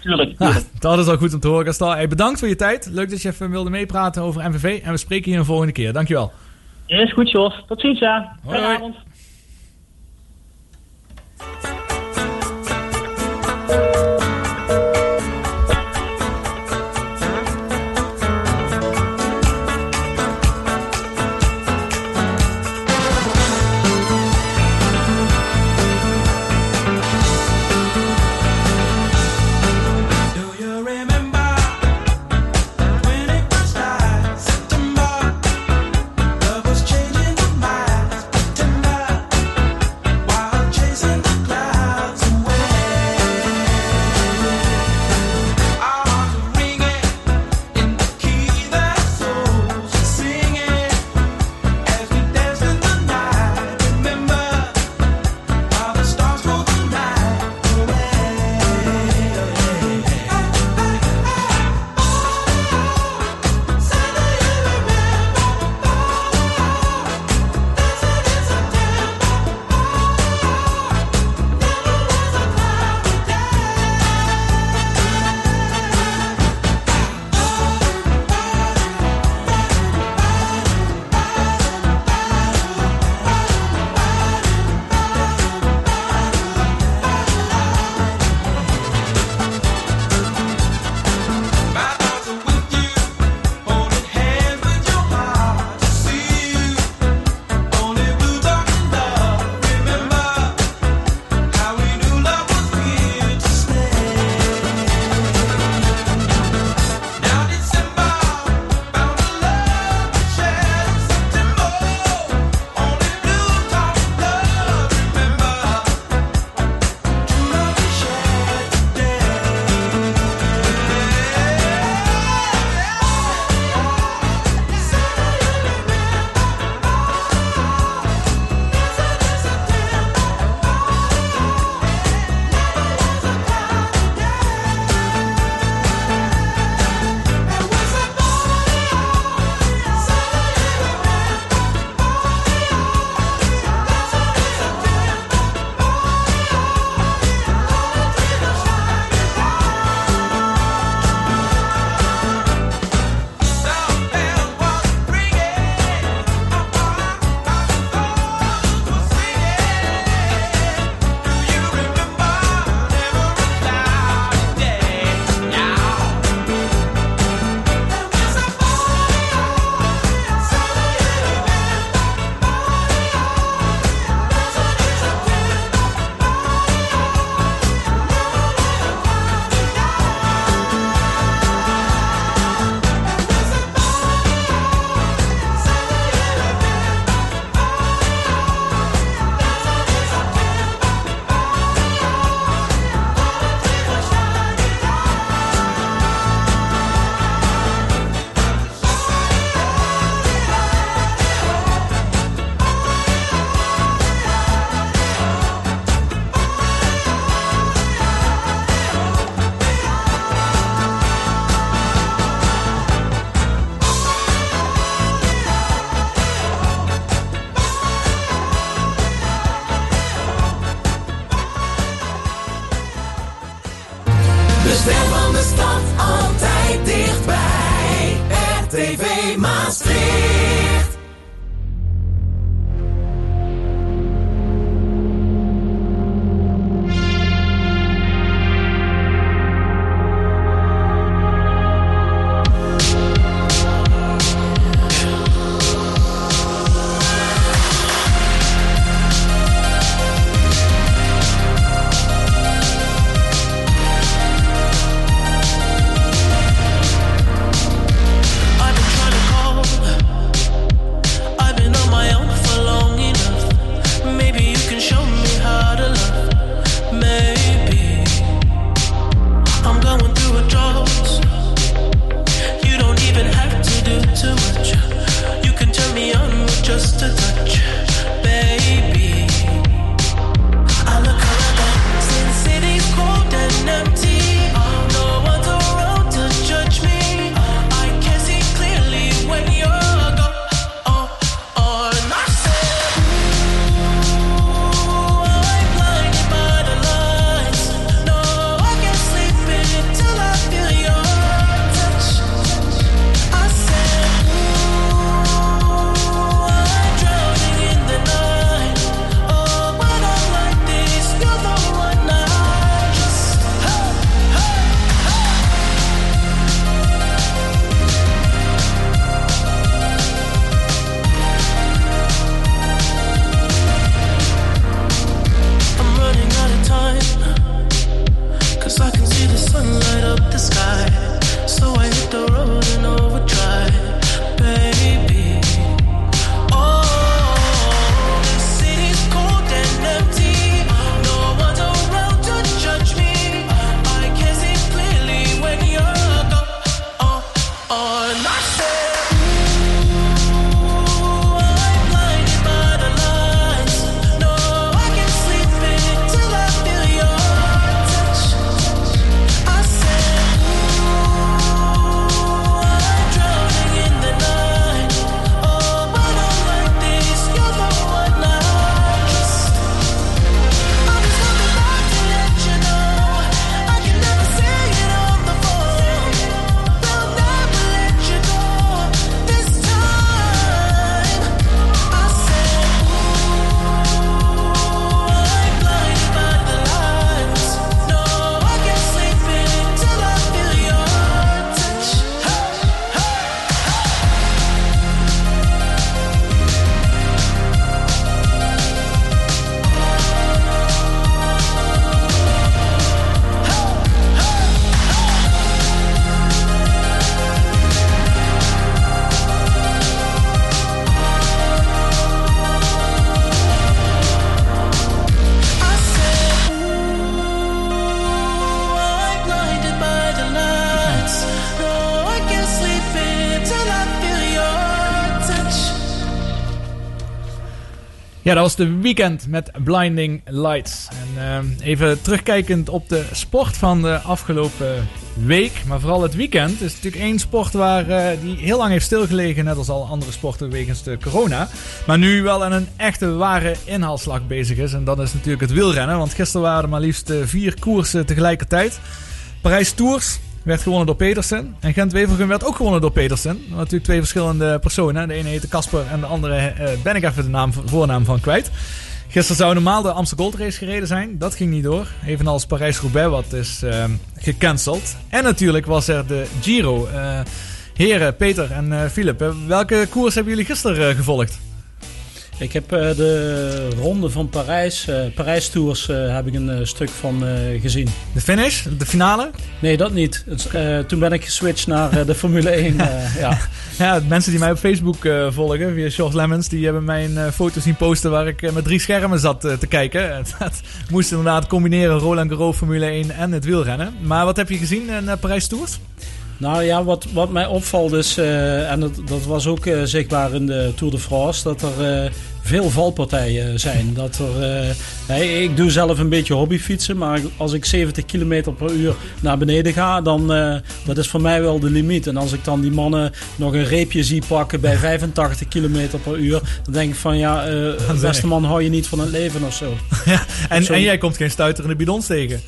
Tuurlijk. Dat is al goed om te horen, Gastal. Hey, bedankt voor je tijd. Leuk dat je even wilde meepraten over MVV. En we spreken je een volgende keer. Dankjewel. Is goed, Jos. Tot ziens, ja. Fijne hoi. Avond. Do Dat was de weekend met Blinding Lights. En ehm, even terugkijkend op de sport van de afgelopen week, maar vooral het weekend, is natuurlijk één sport waar eh, die heel lang heeft stilgelegen, net als al andere sporten wegens de corona. Maar nu wel aan een echte ware inhaalslag bezig is. En dat is natuurlijk het wielrennen, want gisteren waren er maar liefst eh, vier koersen tegelijkertijd. Parijs Tours werd gewonnen door Petersen. En Gent-Wevelgem werd ook gewonnen door Petersen. Natuurlijk twee verschillende personen. De ene heette Casper en de andere eh, ben ik even de naam, voornaam van kwijt. Gisteren zou normaal de Amsterdam Gold Race gereden zijn. Dat ging niet door. Evenals Parijs-Roubaix, wat is ehm, gecanceld. En natuurlijk was er de Giro. Eh, heren, Peter en Philip, eh, welke koers hebben jullie gisteren gevolgd? Ik heb eh, de ronde van Parijs, eh Parijs Tours, eh, heb ik een stuk van gezien. De finish? De finale? Nee, dat niet. Toen ben ik geswitcht naar de Formule 1. eh, ja. Ja, mensen die mij op Facebook volgen, via George Lemmens, die hebben mijn eh, foto zien posten waar ik met drie schermen zat te kijken. Het moest inderdaad combineren Roland Garros, Formule 1 en het wielrennen. Maar wat heb je gezien in Parijs Tours? Nou ja, wat, wat mij opvalt is, eh, en dat, dat was ook eh, zichtbaar in de Tour de France, dat er eh, veel valpartijen zijn. Dat er, hey, ik doe zelf een beetje hobbyfietsen, maar als ik 70 km per uur naar beneden ga, dan dat is voor mij wel de limiet. En als ik dan die mannen nog een reepje zie pakken bij 85 km per uur, dan denk ik van ja, eh beste man, hou je niet van het leven of zo. En, Zo- en jij komt geen stuiterende bidons tegen.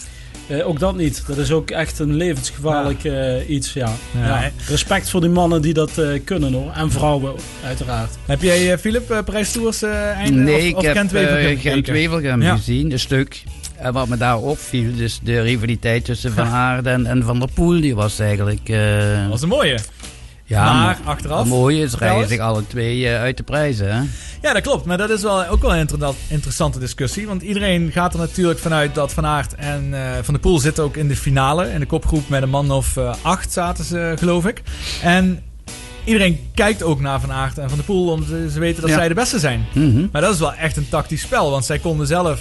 Eh, ook dat niet. Dat is ook echt een levensgevaarlijk eh, iets, ja. Ja. Ja. Respect voor die mannen die dat eh, kunnen hoor. En vrouwen uiteraard. Heb jij, eh, Philip, Parijs Tours eh einde? Nee, of, ik of heb eh? Gent-Wevelgem Ja. gezien, een stuk. En wat me daar opviel, dus de rivaliteit tussen Van Aarden en, en Van der Poel, die was eigenlijk... eh, Dat was een mooie. Ja, maar achteraf, Het mooie is, rijden zich alle twee eh, uit de prijzen, hè? Ja, dat klopt. Maar dat is wel, ook wel een inter- interessante discussie. Want iedereen gaat er natuurlijk vanuit dat Van Aert en eh, Van der Poel zitten ook in de finale. In de kopgroep met een man of eh, acht zaten ze, geloof ik. En iedereen kijkt ook naar Van Aert en Van der Poel, omdat ze, weten dat Ja. zij de beste zijn. Mhm. Maar dat is wel echt een tactisch spel. Want zij konden zelf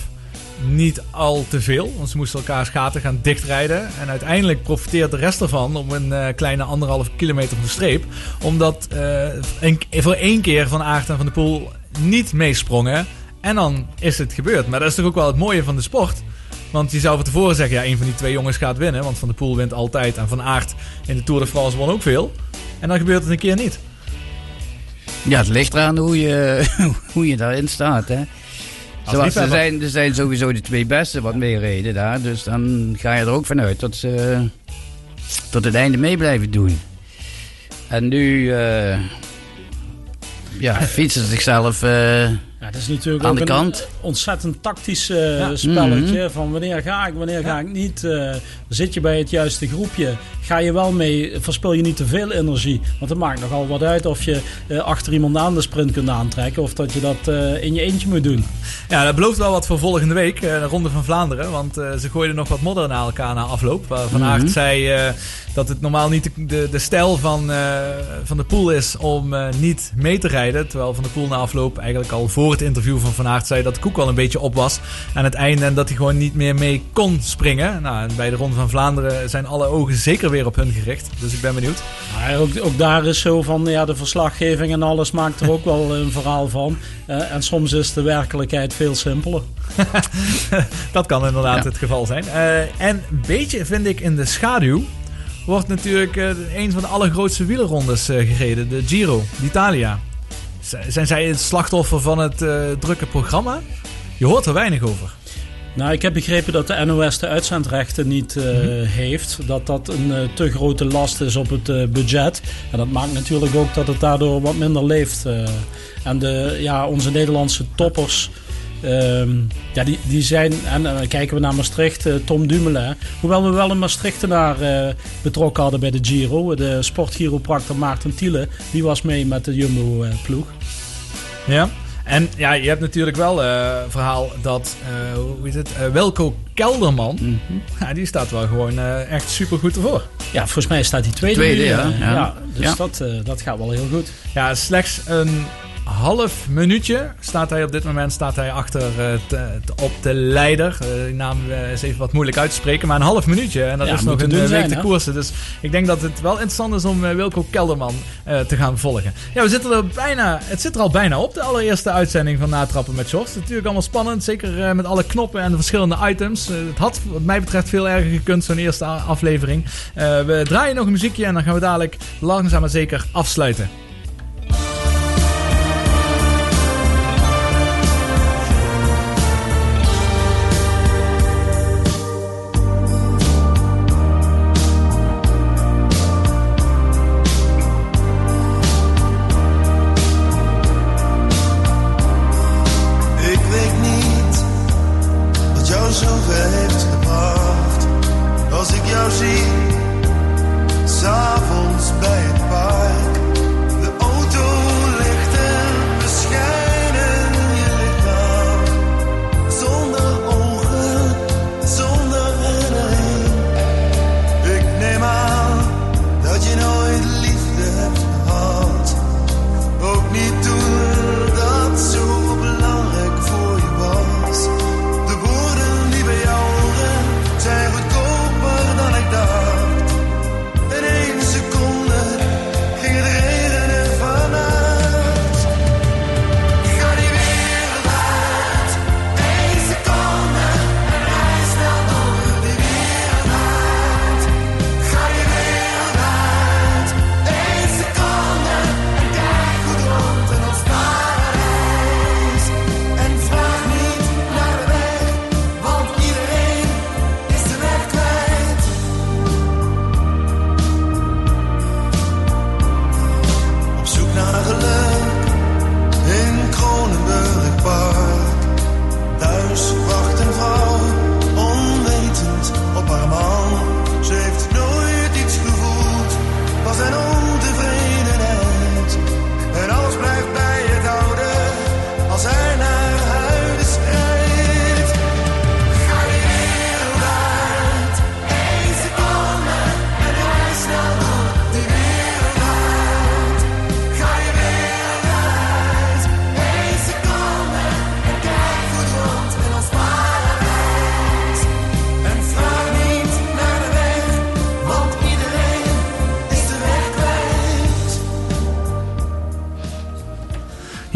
niet al te veel. Want ze moesten elkaars gaten gaan dichtrijden. En uiteindelijk profiteert de rest ervan op een eh, kleine anderhalve kilometer van de streep. Omdat eh, een- voor één keer Van Aert en Van der Poel niet meesprongen. En dan is het gebeurd. Maar dat is toch ook wel het mooie van de sport. Want je zou van tevoren zeggen, ja, een van die twee jongens gaat winnen. Want Van der Poel wint altijd. En Van Aert in de Tour de France won ook veel. En dan gebeurt het een keer niet. Ja, het ligt eraan hoe je, hoe je daarin staat. Hè. Zoals, er, liefhebber. zijn, er zijn sowieso de twee beste wat meereden daar. Dus dan ga je er ook vanuit dat ze tot het einde mee blijven doen. En nu eh, ja, fietsen ze zichzelf eh, Ja, dat is natuurlijk aan ook de een kant. ontzettend tactisch eh, spelletje. Mhm. Van wanneer ga ik, wanneer ga ik niet. eh, zit je bij het juiste groepje? Ga je wel mee? Verspil je niet te veel energie? Want het maakt nogal wat uit of je eh, achter iemand aan de sprint kunt aantrekken. Of dat je dat eh, in je eentje moet doen. Ja, dat belooft wel wat voor volgende week, eh, de Ronde van Vlaanderen. Want eh, ze gooiden nog wat modder naar elkaar na afloop. Waar Van Aert Mhm. zei eh, dat het normaal niet de, de, de stijl van, eh, van de Poel is om eh, niet mee te rijden. Terwijl Van de Poel na afloop eigenlijk al voor het interview van Van Aert zei dat de koek al een beetje op was aan het einde. En dat hij gewoon niet meer mee kon springen. Nou, en bij de Ronde van Vlaanderen zijn alle ogen zeker weer op hun gericht. Dus ik ben benieuwd. Maar ook, ook daar is zo van, ja, de verslaggeving en alles maakt er ook wel een verhaal van. Eh, en soms is de werkelijkheid veel simpeler. dat kan inderdaad Ja. het geval zijn. Eh, en een beetje vind ik in de schaduw wordt natuurlijk eh, een van de allergrootste wielerrondes eh, gereden. De Giro d'Italia. Zijn zij het slachtoffer van het eh, drukke programma? Je hoort er weinig over. Nou, ik heb begrepen dat de NOS de uitzendrechten niet eh, heeft. Dat dat een eh, te grote last is op het budget. En dat maakt natuurlijk ook dat het daardoor wat minder leeft. en de, ja, onze Nederlandse toppers. Ehm, ja, die, die zijn, en dan kijken we naar Maastricht, eh, Tom Dumoulin. Hoewel we wel een Maastrichtenaar eh betrokken hadden bij de Giro. De sportchiropractor Maarten Thiele, die was mee met de Jumbo-ploeg. Ja. En ja, je hebt natuurlijk wel eh verhaal dat, eh, hoe heet het, eh, Welko Kelderman, ja, die staat wel gewoon eh, echt super goed ervoor. Ja, volgens mij staat hij tweede. Tweede, nu, ja. eh, Ja. ja. dus Ja. Dat, eh, dat gaat wel heel goed. Ja, slechts een half minuutje staat hij op dit moment staat hij achter eh, te- te- op de leider. Eh, die naam eh, is even wat moeilijk uit te spreken, maar een half minuutje. En dat Ja, is nog een week zijn, te hè? koersen. Dus ik denk dat het wel interessant is om Wilco Kelderman te gaan volgen. Ja, we zitten er bijna, het zit er al bijna op, de allereerste uitzending van Natrappen met Sjors. Het is natuurlijk allemaal spannend, zeker met alle knoppen en de verschillende items. Het had wat mij betreft veel erger gekund, zo'n eerste aflevering. We draaien nog een muziekje en dan gaan we dadelijk langzaam maar zeker afsluiten.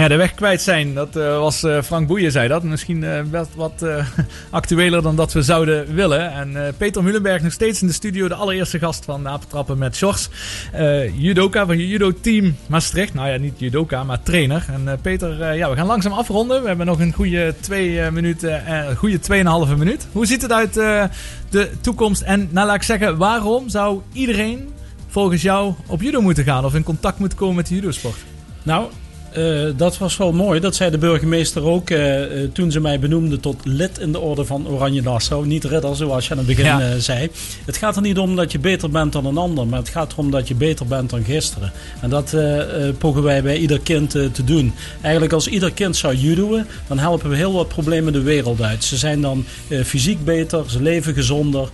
De weg kwijt zijn, dat eh, was eh, Frank Boeien zei dat. Misschien eh, wat, actueler dan dat we zouden willen. En Peter Mulenberg nog steeds in de studio, de allereerste gast van de Apentrappen met Sjors. Judoka van je judo-team Maastricht. Nou ja, niet judoka, maar trainer. En Peter, ja, we gaan langzaam afronden. We hebben nog een goede twee minuten, een goede tweeënhalve minuut. Hoe ziet het uit de toekomst? En nou laat ik zeggen, waarom zou iedereen volgens jou op judo moeten gaan? Of in contact moeten komen met de judosport? Nou, eh, dat was wel mooi. Dat zei de burgemeester ook eh, eh, toen ze mij benoemde tot lid in de orde van Oranje Nassau. Niet ridder, zoals je aan het begin Ja. zei. Het gaat er niet om dat je beter bent dan een ander, maar het gaat erom dat je beter bent dan gisteren. En dat pogen wij bij ieder kind te doen. Eigenlijk als ieder kind zou judoën, dan helpen we heel wat problemen de wereld uit. Ze zijn dan fysiek beter, ze leven gezonder,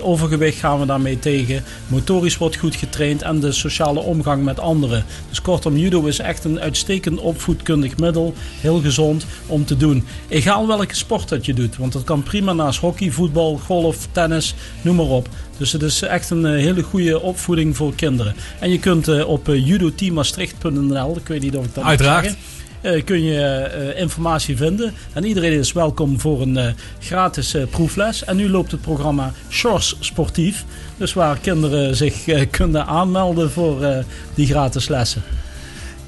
overgewicht gaan we daarmee tegen, motorisch wordt goed getraind en de sociale omgang met anderen. Dus kortom, judo is echt een uitstekend opvoedkundig middel, heel gezond om te doen. Egal welke sport dat je doet, want dat kan prima naast hockey, voetbal, golf, tennis, noem maar op. Dus het is echt een eh, hele goede opvoeding voor kinderen. En je kunt eh, op uh, judoteammaastricht.nl, ik weet niet of ik dat Uiteraard. zeggen, eh, kun je eh, informatie vinden. En iedereen is welkom voor een eh, gratis eh, proefles. En nu loopt het programma Shores Sportief. Dus waar kinderen zich eh, kunnen aanmelden voor eh, die gratis lessen.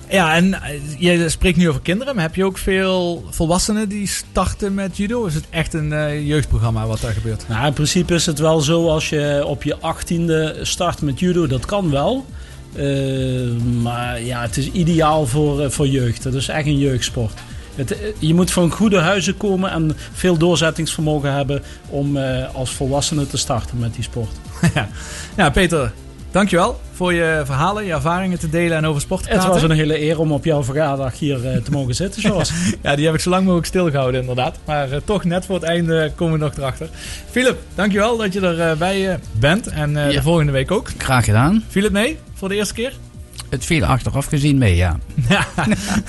Ja, en eh, je spreekt nu over kinderen, maar heb je ook veel volwassenen die starten met judo? Is het echt een eh, jeugdprogramma wat daar gebeurt? Nou, in principe is het wel zo als je op je achttiende start met judo, dat kan wel. Eh, maar ja, het is ideaal voor, voor jeugd. Het is echt een jeugdsport. Het, je moet van goede huizen komen en veel doorzettingsvermogen hebben om als volwassene te starten met die sport. ja. ja, Peter, dankjewel voor je verhalen, je ervaringen te delen en over sport te Het praten. was een hele eer om op jouw verjaardag hier eh, te mogen zitten, Jos. ja, die heb ik zo lang mogelijk stilgehouden inderdaad. Maar eh, toch net voor het einde komen we nog erachter. Philip, dankjewel dat je erbij eh, bent. En de volgende week ook. Graag gedaan. Viel het mee voor de eerste keer? Het viel achteraf gezien mee, ja.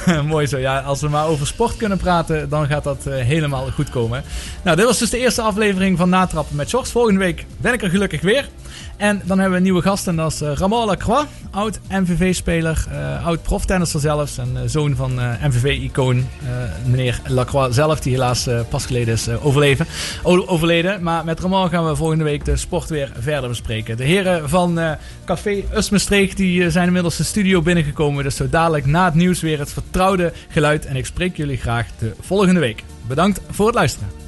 Ja, mooi zo. Ja, als we maar over sport kunnen praten, dan gaat dat helemaal goed komen. Nou, dit was dus de eerste aflevering van Natrappen met Sjors. Volgende week ben ik er gelukkig weer. En dan hebben we een nieuwe gast en dat is uh, Ramon Lacroix. Oud MVV-speler, uh, oud proftennisser zelfs. En uh, zoon van MVV-icoon, meneer Lacroix zelf, die helaas pas geleden is overleven, overleden. Maar met Ramon gaan we volgende week de sport weer verder bespreken. De heren van Café Usmestreek die zijn inmiddels de studio binnengekomen. Dus zo dadelijk na het nieuws weer het vertrouwde geluid. En ik spreek jullie graag de volgende week. Bedankt voor het luisteren.